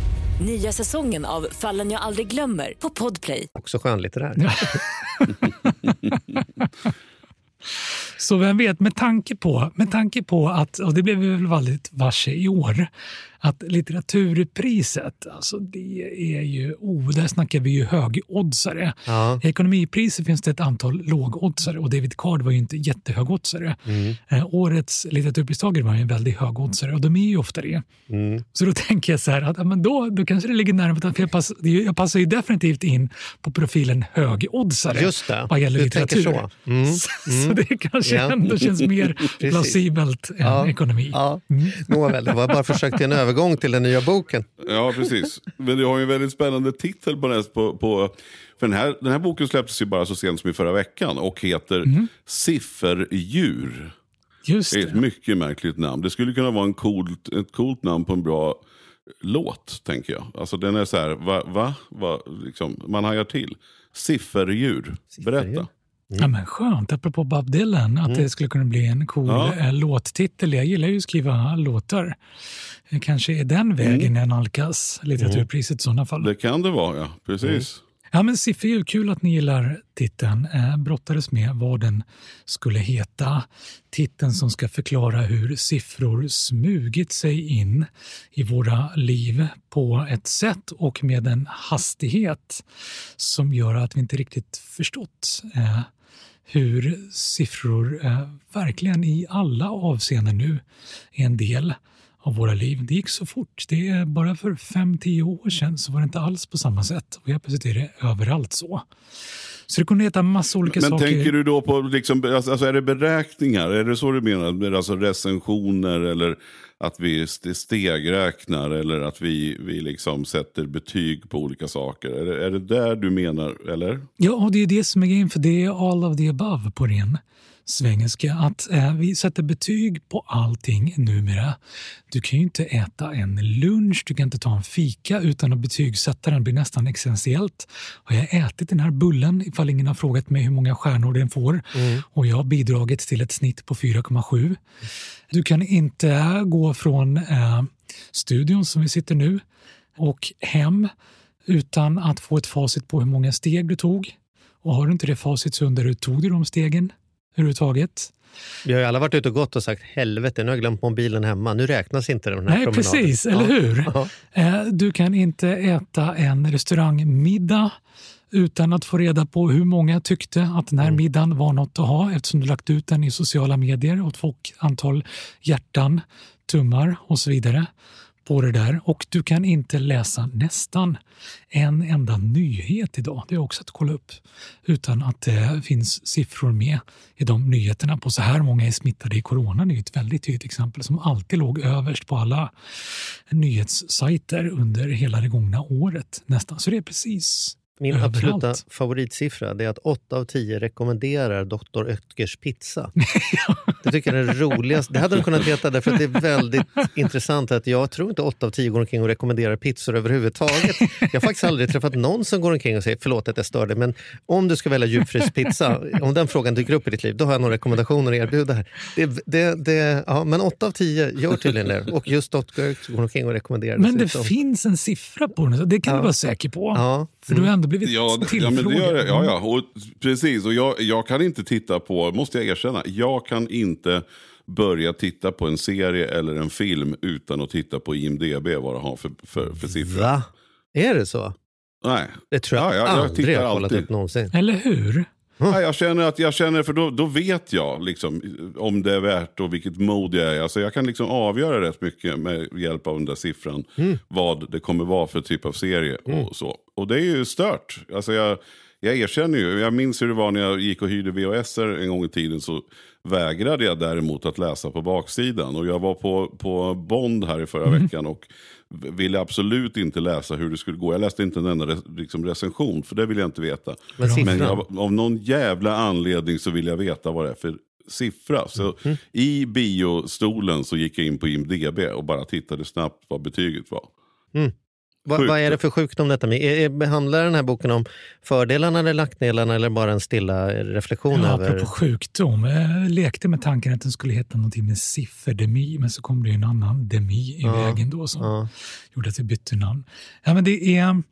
[SPEAKER 4] Nya säsongen av Fallen jag aldrig glömmer på Podplay.
[SPEAKER 5] Också skönlitterär. *laughs*
[SPEAKER 7] Så vem vet, med tanke på, med tanke på att, och det blev vi väl väldigt varse i år, att litteraturpriset, alltså det är ju, oh, där snackar vi ju högoddsare.
[SPEAKER 5] Ja.
[SPEAKER 7] I ekonomipriset finns det ett antal lågoddsare och David Card var ju inte jättehögoddsare.
[SPEAKER 5] Mm.
[SPEAKER 7] Eh, årets litteraturpristagare var ju en väldigt högoddsare och de är ju ofta det.
[SPEAKER 5] Mm.
[SPEAKER 7] Så då tänker jag så här att ja, men då, då kanske det ligger närmare, för jag, pass, jag passar ju definitivt in på profilen högoddsare
[SPEAKER 5] Just det,
[SPEAKER 7] vad gäller
[SPEAKER 5] du
[SPEAKER 7] litteratur.
[SPEAKER 5] så. Mm. *laughs*
[SPEAKER 7] Så, så det kanske
[SPEAKER 5] Ja.
[SPEAKER 7] ändå känns mer *laughs* plausibelt än
[SPEAKER 5] Ja.
[SPEAKER 7] ekonomi.
[SPEAKER 5] Ja. Nåväl, det var bara försök till en *laughs* övergång till den nya boken.
[SPEAKER 6] Ja, precis. Men du har ju en väldigt spännande titel på den. På, på, för den, här, den här boken släpptes ju bara så sent som i förra veckan och heter Sifferdjur.
[SPEAKER 7] Just
[SPEAKER 6] Det är ett mycket märkligt namn. Det skulle kunna vara en coolt, ett coolt namn på en bra låt, tänker jag. Alltså den är så här, va? va? va liksom, man hajar till. Sifferdjur. Berätta.
[SPEAKER 7] Ja, men skönt, apropå Bob Dylan, att det skulle kunna bli en cool
[SPEAKER 6] Ja.
[SPEAKER 7] eh, låttitel. Jag gillar ju att skriva låtar. Kanske är den vägen jag nalkas litteraturpriset i sådana fall.
[SPEAKER 6] Det kan det vara, ja. Precis.
[SPEAKER 7] Ja, men Sifferdjur, kul att ni gillar titeln. Eh, brottades med vad den skulle heta. Titeln som ska förklara hur siffror smugit sig in i våra liv på ett sätt och med en hastighet som gör att vi inte riktigt förstått eh, hur siffror eh, verkligen i alla avseenden nu är en del av våra liv. Det gick så fort. Det är bara för fem tio år sedan så var det inte alls på samma sätt. Och helt plötsligt är det överallt så. Så det kunde heta massa olika
[SPEAKER 6] Men
[SPEAKER 7] saker.
[SPEAKER 6] tänker du då på, liksom, alltså, alltså, är det beräkningar? Är det så du menar? Alltså recensioner eller att vi stegräknar eller att vi, vi liksom sätter betyg på olika saker? Är det, är det där du menar, eller?
[SPEAKER 7] Ja, och det är det som är grejen, för det är all of the above på ren svengelska. Att eh, vi sätter betyg på allting numera. Du kan ju inte äta en lunch, du kan inte ta en fika utan att betygsätta den. Blir nästan essentiellt. Har jag ätit den här bullen, ifall ingen har frågat mig hur många stjärnor den får, och jag har bidragit till ett snitt på 4,7. Du kan inte gå från eh, studion som vi sitter nu och hem utan att få ett facit på hur många steg du tog. Och har du inte det facit så undrar du, tog du de stegen överhuvudtaget?
[SPEAKER 5] Vi har ju alla varit ute och gått och sagt helvete, nu har jag glömt mobilen hemma. Nu räknas inte den här
[SPEAKER 7] Nej,
[SPEAKER 5] promenaden.
[SPEAKER 7] precis, eller hur?
[SPEAKER 5] Ja.
[SPEAKER 7] Eh, Du kan inte äta en restaurangmiddag utan att få reda på hur många tyckte att den här middagen var något att ha eftersom du lagt ut den i sociala medier och fått antal hjärtan, tummar och så vidare på det där. Och du kan inte läsa nästan en enda nyhet idag. Det är också att kolla upp utan att det finns siffror med i de nyheterna på så här många är smittade i corona. Det är ju ett väldigt tydligt exempel som alltid låg överst på alla nyhetssajter under hela det gångna året nästan. Så det är precis
[SPEAKER 5] min
[SPEAKER 7] överallt.
[SPEAKER 5] absoluta favoritsiffra är att 8 av 10 rekommenderar Dr. Oetkers pizza. *laughs* Det tycker jag är det roligaste. Det hade den kunnat därför att det är väldigt intressant att jag tror inte 8 av 10 går omkring och rekommenderar pizzor överhuvudtaget. Jag har faktiskt aldrig träffat någon som går omkring och säger förlåt att jag stör dig men om du ska välja djupfryst pizza, om den frågan dyker upp i ditt liv, då har jag några rekommendationer att erbjuda här. Det, det, det, ja, men 8 av 10 gör tydligen det och just Dr. Oetker går omkring och rekommenderar
[SPEAKER 7] Men det finns en siffra på den, det kan
[SPEAKER 5] Ja.
[SPEAKER 7] du vara säker på.
[SPEAKER 5] Ja.
[SPEAKER 7] För du har ändå blivit
[SPEAKER 6] Ja, ja,
[SPEAKER 7] tillfrågad.
[SPEAKER 6] men det gör det. Ja, ja. Och, precis, och jag, jag kan inte titta på, måste jag erkänna, jag kan inte börja titta på en serie eller en film utan att titta på IMDB vad det har för, för, för siffror.
[SPEAKER 5] Va? Är det så?
[SPEAKER 6] Nej.
[SPEAKER 5] Det tror jag
[SPEAKER 6] Ja, ja, jag
[SPEAKER 5] aldrig jag har kollat upp någonsin.
[SPEAKER 7] Eller hur?
[SPEAKER 6] Nej, jag känner att jag känner, för då, då vet jag liksom, om det är värt och vilket mod jag är. Alltså, jag kan liksom avgöra rätt mycket med hjälp av den där siffran. Vad det kommer vara för typ av serie och så. Och det är ju stört. Alltså, jag, jag erkänner ju, jag minns hur det var när jag gick och hyrde VHS en gång i tiden. Så vägrade jag däremot att läsa på baksidan. Och jag var på, på Bond här i förra
[SPEAKER 7] Mm.
[SPEAKER 6] veckan och ville absolut inte läsa hur det skulle gå. Jag läste inte en enda res- liksom recension, för det vill jag inte veta.
[SPEAKER 5] Men siffran?
[SPEAKER 6] jag, av någon jävla anledning så vill jag veta vad det är för siffra. Så
[SPEAKER 5] Mm.
[SPEAKER 6] i biostolen så gick jag in på IMDB och bara tittade snabbt vad betyget var.
[SPEAKER 5] Va, vad är det för sjukdom detta med? Är, är, behandlar den här boken om fördelarna eller nackdelarna eller bara en stilla reflektion
[SPEAKER 7] Ja,
[SPEAKER 5] över...
[SPEAKER 7] apropå sjukdom. Jag lekte med tanken att den skulle heta någonting med sifferdemi, men så kom det en annan demi i
[SPEAKER 5] Ja,
[SPEAKER 7] vägen då som
[SPEAKER 5] ja.
[SPEAKER 7] gjorde att vi bytte namn. Ja, men det är,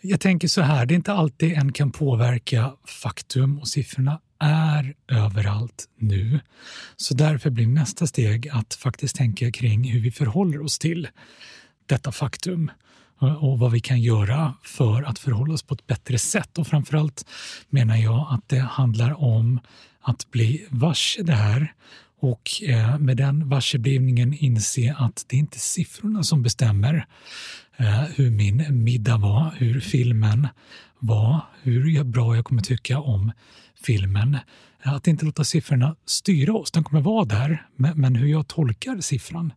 [SPEAKER 7] jag tänker så här, det är inte alltid en kan påverka faktum och siffrorna är överallt nu. Så därför blir nästa steg att faktiskt tänka kring hur vi förhåller oss till detta faktum och vad vi kan göra för att förhålla oss på ett bättre sätt. Och framförallt menar jag att det handlar om att bli varse det här och eh, med den varseblivningen inse att det inte är siffrorna som bestämmer eh, hur min middag var, hur filmen var, hur bra jag kommer tycka om filmen. Att inte låta siffrorna styra oss. Den kommer vara där, men hur jag tolkar siffran,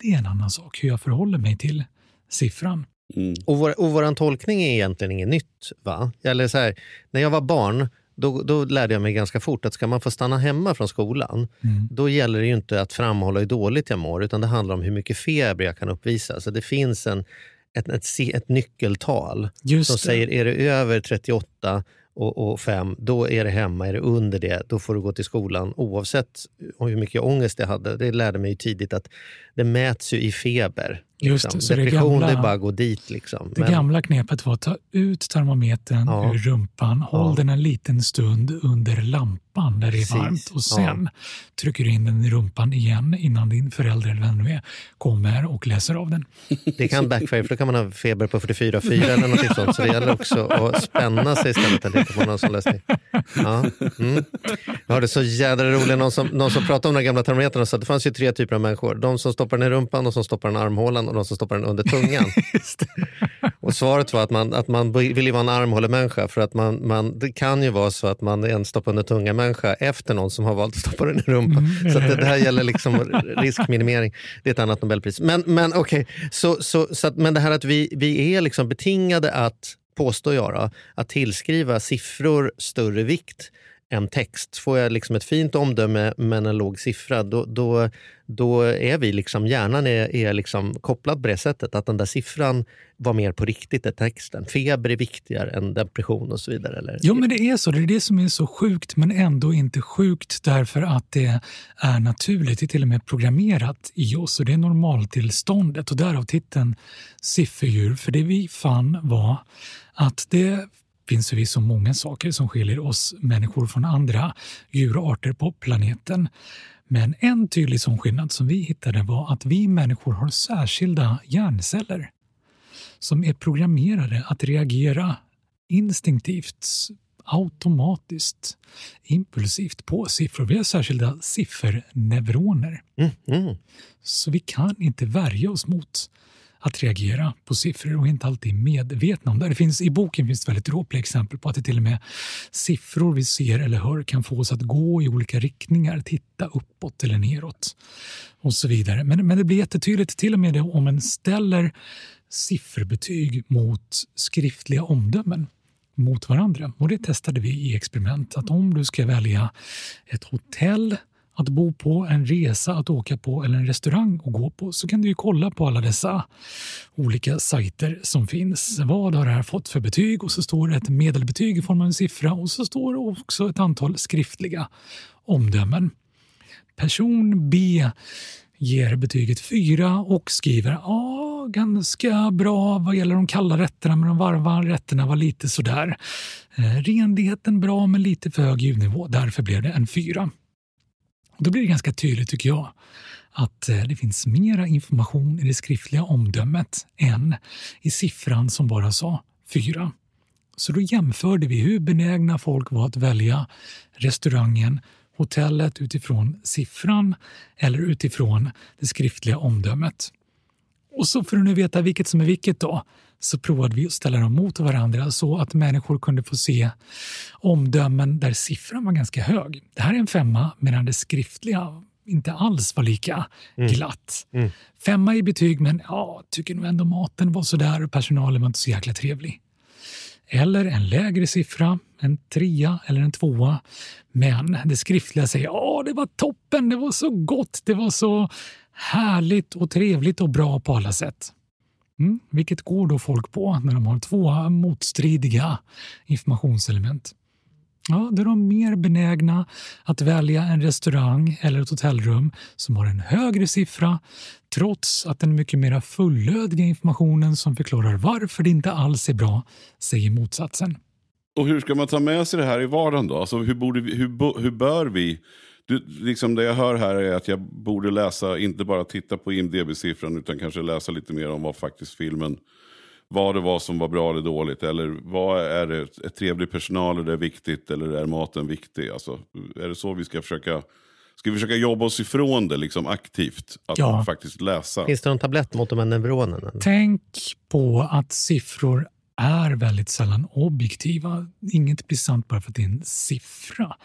[SPEAKER 7] det är en annan sak. Hur jag förhåller mig till siffran.
[SPEAKER 6] Mm.
[SPEAKER 5] Och, vår, och våran tolkning är egentligen inget nytt. va? Eller så här, när jag var barn då, då lärde jag mig ganska fort att ska man få stanna hemma från skolan
[SPEAKER 7] Mm.
[SPEAKER 5] då gäller det ju inte att framhålla hur dåligt jag mår utan det handlar om hur mycket feber jag kan uppvisa. Så det finns en, ett, ett, ett nyckeltal
[SPEAKER 7] Just
[SPEAKER 5] som
[SPEAKER 7] det.
[SPEAKER 5] säger är det över 38 och, och 5 då är det hemma. Är det under det då får du gå till skolan oavsett hur mycket ångest jag hade. Det lärde mig ju tidigt att det mäts ju i feber.
[SPEAKER 7] Just
[SPEAKER 5] liksom.
[SPEAKER 7] det, så det
[SPEAKER 5] Depression
[SPEAKER 7] gamla-
[SPEAKER 5] det är bara att gå dit. Liksom.
[SPEAKER 7] Det
[SPEAKER 5] Men-
[SPEAKER 7] gamla knepet var att ta ut termometern
[SPEAKER 5] Ja.
[SPEAKER 7] ur rumpan, håll
[SPEAKER 5] Ja.
[SPEAKER 7] den en liten stund under lampan där det är
[SPEAKER 5] Precis.
[SPEAKER 7] varmt och sen trycker du in den i rumpan igen innan din förälder eller vem det nu är kommer och läser av den. *laughs*
[SPEAKER 5] Det kan backfire för då kan man ha feber på 44,4 eller något sånt. Så det gäller också att spänna sig istället. Inte på någon som läser. Ja. Mm. Jag hörde så jädra roligt någon som, någon som pratade om den gamla termometern och sa att det fanns ju tre typer av människor. De som stoppar den i rumpan, de som stoppar den i armhålan och de som stoppar den under tungan. *laughs* Och svaret var att man, att man vill ju vara en armhålemänniska för att man, man, det kan ju vara så att man är en stoppa under tunga-människa efter någon som har valt att stoppa den i rumpan.
[SPEAKER 7] Mm,
[SPEAKER 5] så att det, det här gäller liksom riskminimering. Det är ett annat Nobelpris. Men, men okej, så, så, så att, men det här att vi, vi är liksom betingade att, påstår jag då, att tillskriva siffror större vikt en text. Får jag liksom ett fint omdöme men en låg siffra, då, då, då är vi liksom, hjärnan är, är liksom kopplad på det sättet att den där siffran var mer på riktigt än texten. Feber är viktigare än depression och så vidare. Eller?
[SPEAKER 7] Jo, men det är så. Det är det som är så sjukt, men ändå inte sjukt därför att det är naturligt. Det är till och med programmerat i oss och det är normaltillståndet och därav titeln sifferdjur. För det vi fann var att det finns förvisso många saker som skiljer oss människor från andra djurarter på planeten. Men en tydlig sån skillnad som vi hittade var att vi människor har särskilda hjärnceller som är programmerade att reagera instinktivt, automatiskt, impulsivt på siffror. Vi har särskilda sifferneuroner.
[SPEAKER 5] Mm, mm.
[SPEAKER 7] Så vi kan inte värja oss mot att reagera på siffror och inte alltid medvetna om det. det finns, I boken finns det väldigt dråpliga exempel på att det till och med siffror vi ser eller hör kan få oss att gå i olika riktningar, titta uppåt eller neråt och så vidare. Men, men det blir jättetydligt till och med det om en ställer sifferbetyg mot skriftliga omdömen mot varandra. Och det testade vi i experiment. Att om du ska välja ett hotell att bo på, en resa att åka på eller en restaurang att gå på så kan du ju kolla på alla dessa olika sajter som finns. Vad har det här fått för betyg? Och så står det ett medelbetyg i form av en siffra och så står det också ett antal skriftliga omdömen. Person B ger betyget 4 och skriver ja, ganska bra vad gäller de kalla rätterna men de varma rätterna var lite sådär. Eh, renligheten bra men lite för hög ljudnivå, därför blev det en 4. Då blir det ganska tydligt tycker jag att eh, det finns mera information i det skriftliga omdömet än i siffran som bara sa 4. Så då jämförde vi hur benägna folk var att välja restaurangen, hotellet utifrån siffran eller utifrån det skriftliga omdömet. Och så för att nu veta vilket som är vilket då, så provade vi att ställa dem mot varandra så att människor kunde få se omdömen där siffran var ganska hög. Det här är en femma medan det skriftliga inte alls var lika glatt.
[SPEAKER 5] Mm.
[SPEAKER 7] Femma i betyg, men ja, tycker nog ändå maten var sådär och personalen var inte så jäkla trevlig. Eller en lägre siffra, en trea eller en tvåa. Men det skriftliga säger ja, det var toppen, det var så gott, det var så härligt och trevligt och bra på alla sätt. Mm, vilket går då folk på när de har två motstridiga informationselement? Ja, då är de mer benägna att välja en restaurang eller ett hotellrum som har en högre siffra trots att den mycket mer fullödiga informationen som förklarar varför det inte alls är bra säger motsatsen.
[SPEAKER 6] Och hur ska man ta med sig det här i vardagen då? Alltså hur, borde vi, hur, hur bör vi? Du, liksom det jag hör här är att jag borde läsa, inte bara titta på IMDB-siffran utan kanske läsa lite mer om vad faktiskt filmen, vad det var som var bra eller dåligt. Eller vad är det, är trevlig personal, är det viktigt eller är maten viktig? Alltså, är det så vi ska försöka, ska vi försöka jobba oss ifrån det liksom aktivt? Att
[SPEAKER 7] Ja.
[SPEAKER 6] faktiskt läsa?
[SPEAKER 5] Finns det någon tablett mot de här neuronerna?
[SPEAKER 7] Tänk på att siffror är väldigt sällan objektiva. Inget blir sant bara för att det är en siffra.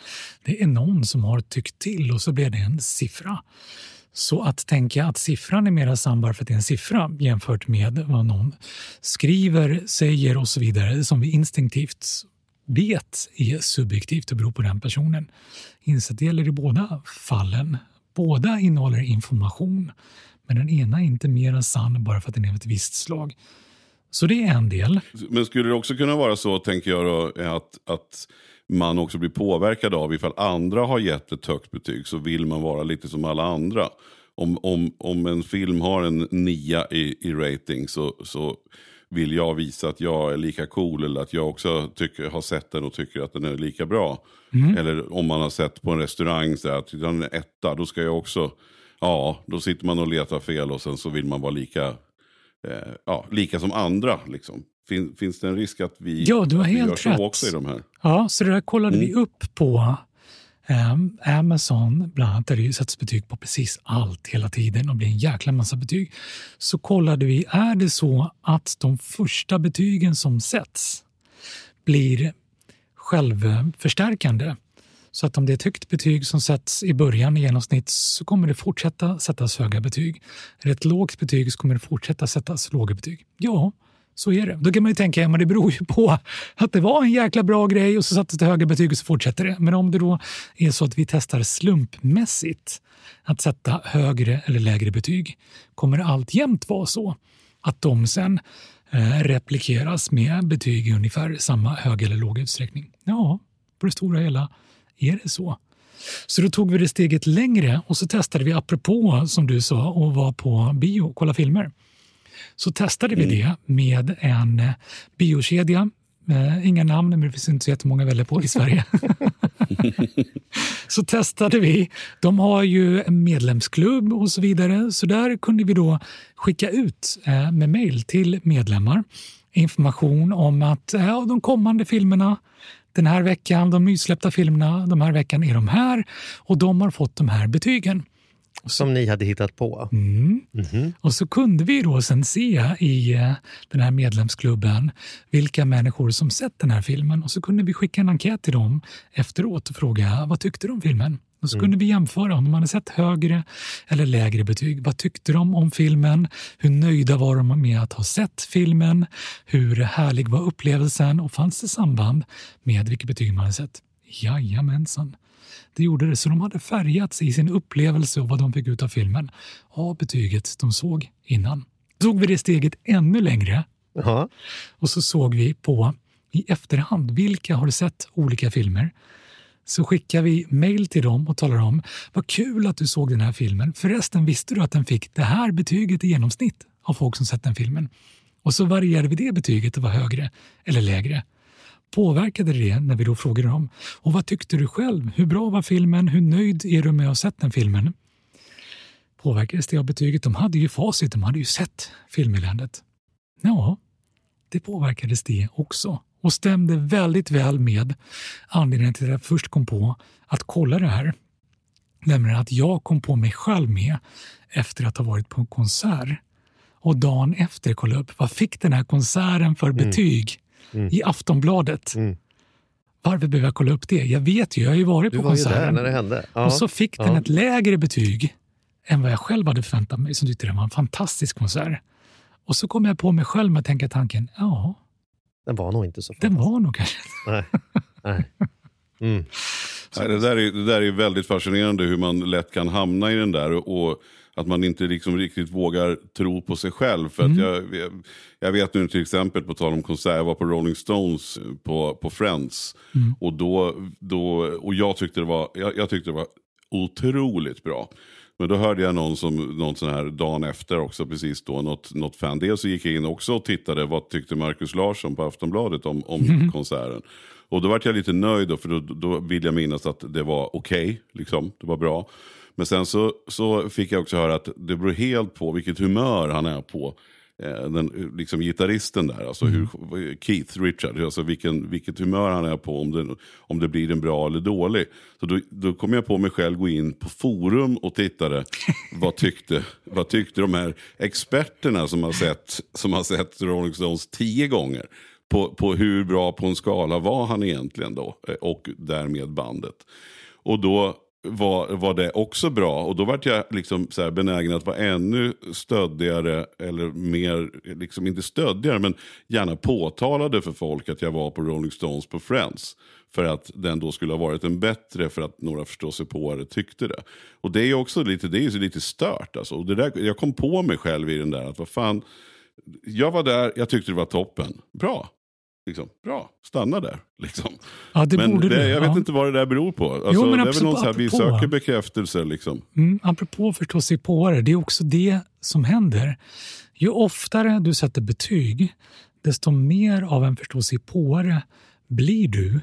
[SPEAKER 7] Det är någon som har tyckt till och så blir det en siffra. Så att tänka att siffran är mera sann bara för att det är en siffra jämfört med vad någon skriver, säger och så vidare som vi instinktivt vet är subjektivt och beror på den personen. Inse att det gäller i båda fallen. Båda innehåller information men den ena är inte mera sann bara för att den är av ett visst slag. Så det är en del.
[SPEAKER 6] Men skulle det också kunna vara så, tänker jag, då, att, att man också blir påverkad av ifall andra har gett ett högt betyg så vill man vara lite som alla andra. Om, om, om en film har en nia i, i rating så, så vill jag visa att jag är lika cool eller att jag också tycker, har sett den och tycker att den är lika bra. Eller om man har sett på en restaurang så att den är etta, då ska jag också, ja, då sitter man och letar fel och sen så vill man vara lika, eh, ja, lika som andra. Liksom. Fin, finns det en risk att vi,
[SPEAKER 7] Ja, du har
[SPEAKER 6] vi
[SPEAKER 7] helt
[SPEAKER 6] gör så
[SPEAKER 7] rätt.
[SPEAKER 6] också i de här?
[SPEAKER 7] Ja, så det där kollade vi
[SPEAKER 6] Mm.
[SPEAKER 7] upp på ehm, Amazon, bland annat, där det sätts betyg på precis allt hela tiden och blir en jäkla massa betyg. Så kollade vi, är det så att de första betygen som sätts blir självförstärkande? Så att om det är ett högt betyg som sätts i början i genomsnitt så kommer det fortsätta sättas höga betyg. Är det ett lågt betyg så kommer det fortsätta sättas låga betyg. Ja, så är det. Då kan man ju tänka att det beror ju på att det var en jäkla bra grej och så sattes det höga betyg och så fortsätter det. Men om det då är så att vi testar slumpmässigt att sätta högre eller lägre betyg kommer det alltjämt vara så att de sen eh, replikeras med betyg i ungefär samma hög eller låg utsträckning. Ja, på det stora hela är det så. Så då tog vi det steget längre och så testade vi, apropå som du sa, att vara på bio och kolla filmer. Så testade vi det med en biokedja. Eh, inga namn, men det finns inte så jättemånga att välja på i Sverige. *laughs* så testade vi. De har ju en medlemsklubb och så vidare. Så där kunde vi då skicka ut eh, med mejl till medlemmar information om att eh, ja, de kommande filmerna den här veckan, de nysläppta filmerna de här veckan är de här och de har fått de här betygen.
[SPEAKER 5] Som ni hade hittat på?
[SPEAKER 7] Mm.
[SPEAKER 5] Mhm.
[SPEAKER 7] Och så kunde vi då sen se i eh, den här medlemsklubben vilka människor som sett den här filmen och så kunde vi skicka en enkät till dem efteråt och fråga vad tyckte de om filmen? Och så kunde vi jämföra om de hade sett högre eller lägre betyg. Vad tyckte de om filmen? Hur nöjda var de med att ha sett filmen? Hur härlig var upplevelsen? Och fanns det samband med vilket betyg man hade sett? Jajamensan. Det gjorde det, så de hade färgats i sin upplevelse och vad de fick ut av filmen av betyget de såg innan. Tog vi det steget ännu längre
[SPEAKER 5] Jaha.
[SPEAKER 7] och så såg vi på i efterhand vilka har sett olika filmer. Så skickar vi mejl till dem och talar om vad kul att du såg den här filmen. Förresten visste du att den fick det här betyget i genomsnitt av folk som sett den filmen. Och så varierade vi det betyget och var högre eller lägre. Påverkade det när vi då frågade dem? Och vad tyckte du själv? Hur bra var filmen? Hur nöjd är du med att ha sett den filmen? Påverkades det av betyget? De hade ju facit, de hade ju sett filmeländet. Ja, det påverkades det också och stämde väldigt väl med anledningen till att jag först kom på att kolla det här. Nämligen att jag kom på mig själv med efter att ha varit på en konsert och dagen efter kolla upp vad fick den här konserten för betyg i Aftonbladet. Varför behöver jag kolla upp det? Jag vet ju, jag har ju varit
[SPEAKER 5] Du
[SPEAKER 7] på
[SPEAKER 5] var
[SPEAKER 7] konserten.
[SPEAKER 5] när det hände. Ja.
[SPEAKER 7] Och så fick den
[SPEAKER 5] Ja.
[SPEAKER 7] ett lägre betyg än vad jag själv hade förväntat mig, som tyckte det var en fantastisk konsert. Och så kom jag på mig själv med att tänka tanken, ja,
[SPEAKER 5] Den var nog inte så
[SPEAKER 7] den var nog kanske...
[SPEAKER 5] Nej. Nej. Mm.
[SPEAKER 6] Nej, det, där är, det där är väldigt fascinerande hur man lätt kan hamna i den där och, att man inte liksom riktigt vågar tro på sig själv. För att
[SPEAKER 7] Mm.
[SPEAKER 6] jag, jag, jag vet nu till exempel, på tal om konsert, jag var på Rolling Stones på, på Friends.
[SPEAKER 7] Mm.
[SPEAKER 6] Och, då, då, och jag, tyckte det var, jag, jag tyckte det var otroligt bra. Men då hörde jag någon, som, någon sån här dagen efter också, precis då, något, något fan. Dels så gick jag in också och tittade, vad tyckte Markus Larsson på Aftonbladet om, om
[SPEAKER 7] Mm.
[SPEAKER 6] konserten. Och då var jag lite nöjd, då, för då, då vill jag minnas att det var okej, liksom. det var bra. Men sen så, så fick jag också höra att det beror helt på vilket humör han är på. Eh, den, liksom gitarristen där, alltså hur, Keith Richard, alltså vilken, vilket humör han är på, om det, om det blir en bra eller dålig. Så då, då kom jag på mig själv gå in på forum och tittade, *laughs* vad tyckte, vad tyckte de här experterna som har sett, som har sett Rolling Stones tio gånger, på, på hur bra på en skala var han egentligen då, eh, och därmed bandet. Och då var, var det också bra. Och då var jag liksom så här benägen att vara ännu stöddigare, eller mer, liksom inte stöddigare, men gärna påtalade för folk att jag var på Rolling Stones på Friends. För att den då skulle ha varit en bättre, för att några förståsigpåare tyckte det. Och det är ju också lite, det är lite stört. Alltså. Och det där, jag kom på mig själv i den där, att vad fan, jag var där, jag tyckte det var toppen. Bra. Liksom, bra, stanna där. Liksom.
[SPEAKER 7] Ja, det
[SPEAKER 6] men
[SPEAKER 7] borde
[SPEAKER 6] det,
[SPEAKER 7] du.
[SPEAKER 6] jag vet
[SPEAKER 7] ja.
[SPEAKER 6] inte vad det där beror på. Alltså,
[SPEAKER 7] Jo, men
[SPEAKER 6] det är väl så här, vi söker bekräftelse. Liksom.
[SPEAKER 7] Mm, apropå förstå sig på det, det är också det som händer. Ju oftare du sätter betyg, desto mer av en förståsigpåare blir du.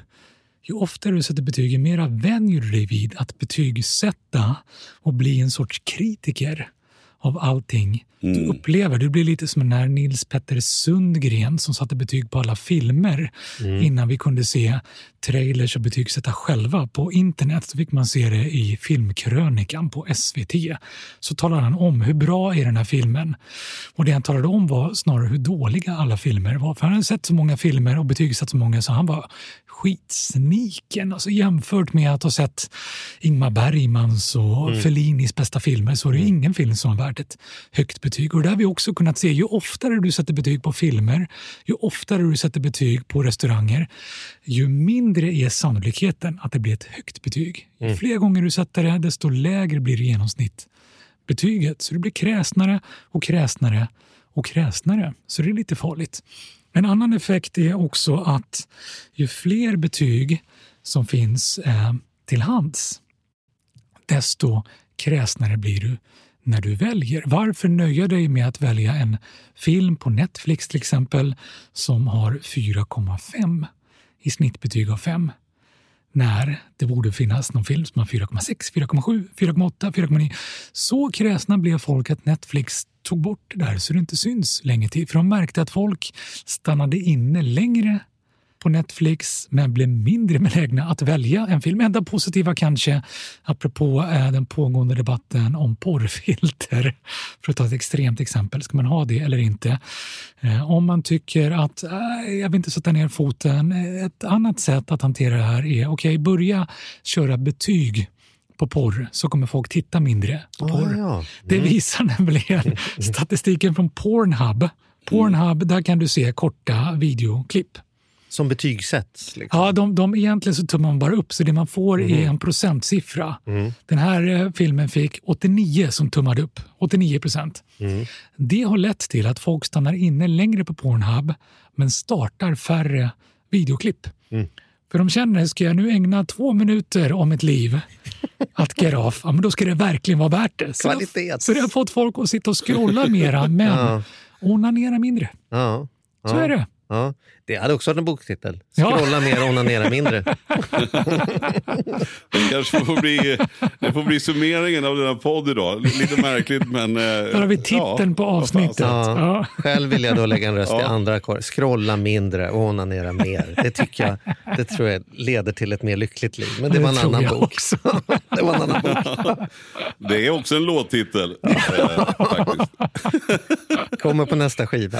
[SPEAKER 7] Ju oftare du sätter betyg, ju mera vänjer du dig vid att betygsätta och bli en sorts kritiker av allting du upplever. Du blir lite som den här Nils Petter Sundgren som satte betyg på alla filmer innan vi kunde se trailers och betygsätta själva på internet. Så fick man se det i filmkrönikan på SVT. Så talade han om hur bra är den här filmen. Och det han talade om var snarare hur dåliga alla filmer var. För han hade sett så många filmer och betygsatt så många så han var skitsniken. Alltså jämfört med att ha sett Ingmar Bergmans och Fellinis bästa filmer så är det ingen film som har värt ett högt betyg. Och det har vi också kunnat se. Ju oftare du sätter betyg på filmer, ju oftare du sätter betyg på restauranger, ju mindre är sannolikheten att det blir ett högt betyg. Ju fler gånger du sätter det, desto lägre blir det genomsnitt betyget. Så det blir kräsnare och kräsnare och kräsnare. Så det är lite farligt. En annan effekt är också att ju fler betyg som finns eh, till hands, desto kräsnare blir du när du väljer. Varför nöja dig med att välja en film på Netflix till exempel som har 4,5 i snittbetyg av 5 när det borde finnas någon film som har 4,6, 4,7, 4,8, 4,9. Så kräsna blev folk att Netflix tog bort det där så det inte syns länge till. För de märkte att folk stannade inne längre på Netflix men blev mindre benägna att välja en film. Enda positiva kanske, apropå eh, den pågående debatten om porrfilter, *laughs* för att ta ett extremt exempel. Ska man ha det eller inte? Eh, om man tycker att eh, jag vill inte sätta ner foten. Ett annat sätt att hantera det här är okej, börja köra betyg på porr så kommer folk titta mindre på
[SPEAKER 5] Ah,
[SPEAKER 7] porr.
[SPEAKER 5] ja.
[SPEAKER 7] Det visar nämligen *laughs* statistiken från Pornhub. Pornhub, där kan du se korta videoklipp.
[SPEAKER 5] Som betygsätts? Liksom.
[SPEAKER 7] Ja, de, de egentligen så tummar man bara upp, så det man får är en procentsiffra. Den här eh, filmen fick 89 som tummade upp. 89 procent. Det har lett till att folk stannar inne längre på Pornhub men startar färre videoklipp. För de känner, ska jag nu ägna två minuter om mitt liv *laughs* att get off, ja, men då ska det verkligen vara värt det. Så, det
[SPEAKER 5] Kvalitet.
[SPEAKER 7] så det har fått folk att sitta och scrolla mera, men *laughs* onanera mindre.
[SPEAKER 5] Ja.
[SPEAKER 7] Så är det.
[SPEAKER 5] Ja, det hade också varit en boktitel.
[SPEAKER 7] Ja.
[SPEAKER 5] Scrolla mer och onanera *laughs* mindre.
[SPEAKER 6] Det kanske får bli, det får bli summeringen av den här podden idag. Lite märkligt men... eh,
[SPEAKER 7] Där har vi titeln på avsnittet.
[SPEAKER 5] Ja.
[SPEAKER 7] Ja.
[SPEAKER 5] Själv vill jag då lägga en röst i
[SPEAKER 6] Ja.
[SPEAKER 5] andra kor. Scrolla mindre och onanera mer. Det tycker jag det tror jag leder till ett mer lyckligt liv. Men det
[SPEAKER 7] Det
[SPEAKER 5] var en annan bok. *laughs* det var en annan bok. *laughs*
[SPEAKER 6] Det är också en låttitel. Eh.
[SPEAKER 5] Kommer på nästa skiva.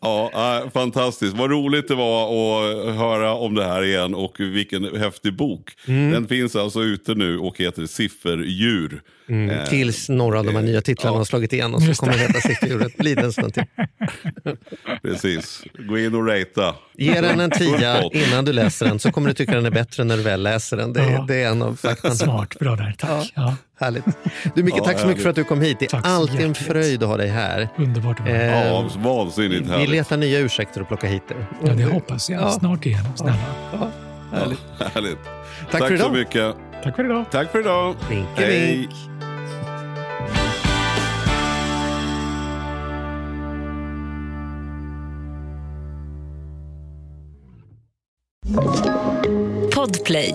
[SPEAKER 6] ja, äh, fantastiskt. Vad roligt det var att höra om det här igen och vilken häftig bok.
[SPEAKER 5] Mm.
[SPEAKER 6] Den finns alltså ute nu och heter Sifferdjur. Eh,
[SPEAKER 5] Tills några av de här nya titlarna
[SPEAKER 6] ja.
[SPEAKER 5] har slagit igenom så
[SPEAKER 7] Just
[SPEAKER 5] kommer det heta Sifferdjuret. Blir det en stund till. *laughs*
[SPEAKER 6] Precis. Gå in och ratea.
[SPEAKER 5] Ge den en tia innan du läser den så kommer du tycka den är bättre när du väl läser den. Det, är-
[SPEAKER 7] Ja.
[SPEAKER 5] det är en av faktorna.
[SPEAKER 7] Smart, bra där. Tack. Ja.
[SPEAKER 5] Härligt. Du Micke,
[SPEAKER 6] Ja,
[SPEAKER 5] tack så mycket för att du kom hit. Det är alltid en fröjd att ha dig här.
[SPEAKER 7] Underbart.
[SPEAKER 5] Eh,
[SPEAKER 6] Ja, vansinnigt
[SPEAKER 5] vi
[SPEAKER 6] härligt.
[SPEAKER 5] letar nya ursäkter att plocka hit dig.
[SPEAKER 7] Ja, det hoppas jag.
[SPEAKER 5] Ja.
[SPEAKER 7] Snart igen. Snälla.
[SPEAKER 5] Härligt.
[SPEAKER 6] Härligt.
[SPEAKER 5] Tack
[SPEAKER 6] Tack
[SPEAKER 5] för
[SPEAKER 6] så
[SPEAKER 5] idag.
[SPEAKER 6] mycket.
[SPEAKER 7] Tack för idag.
[SPEAKER 6] Tack för idag.
[SPEAKER 5] Vinke,
[SPEAKER 6] Hej.
[SPEAKER 5] vink.
[SPEAKER 4] Podplay.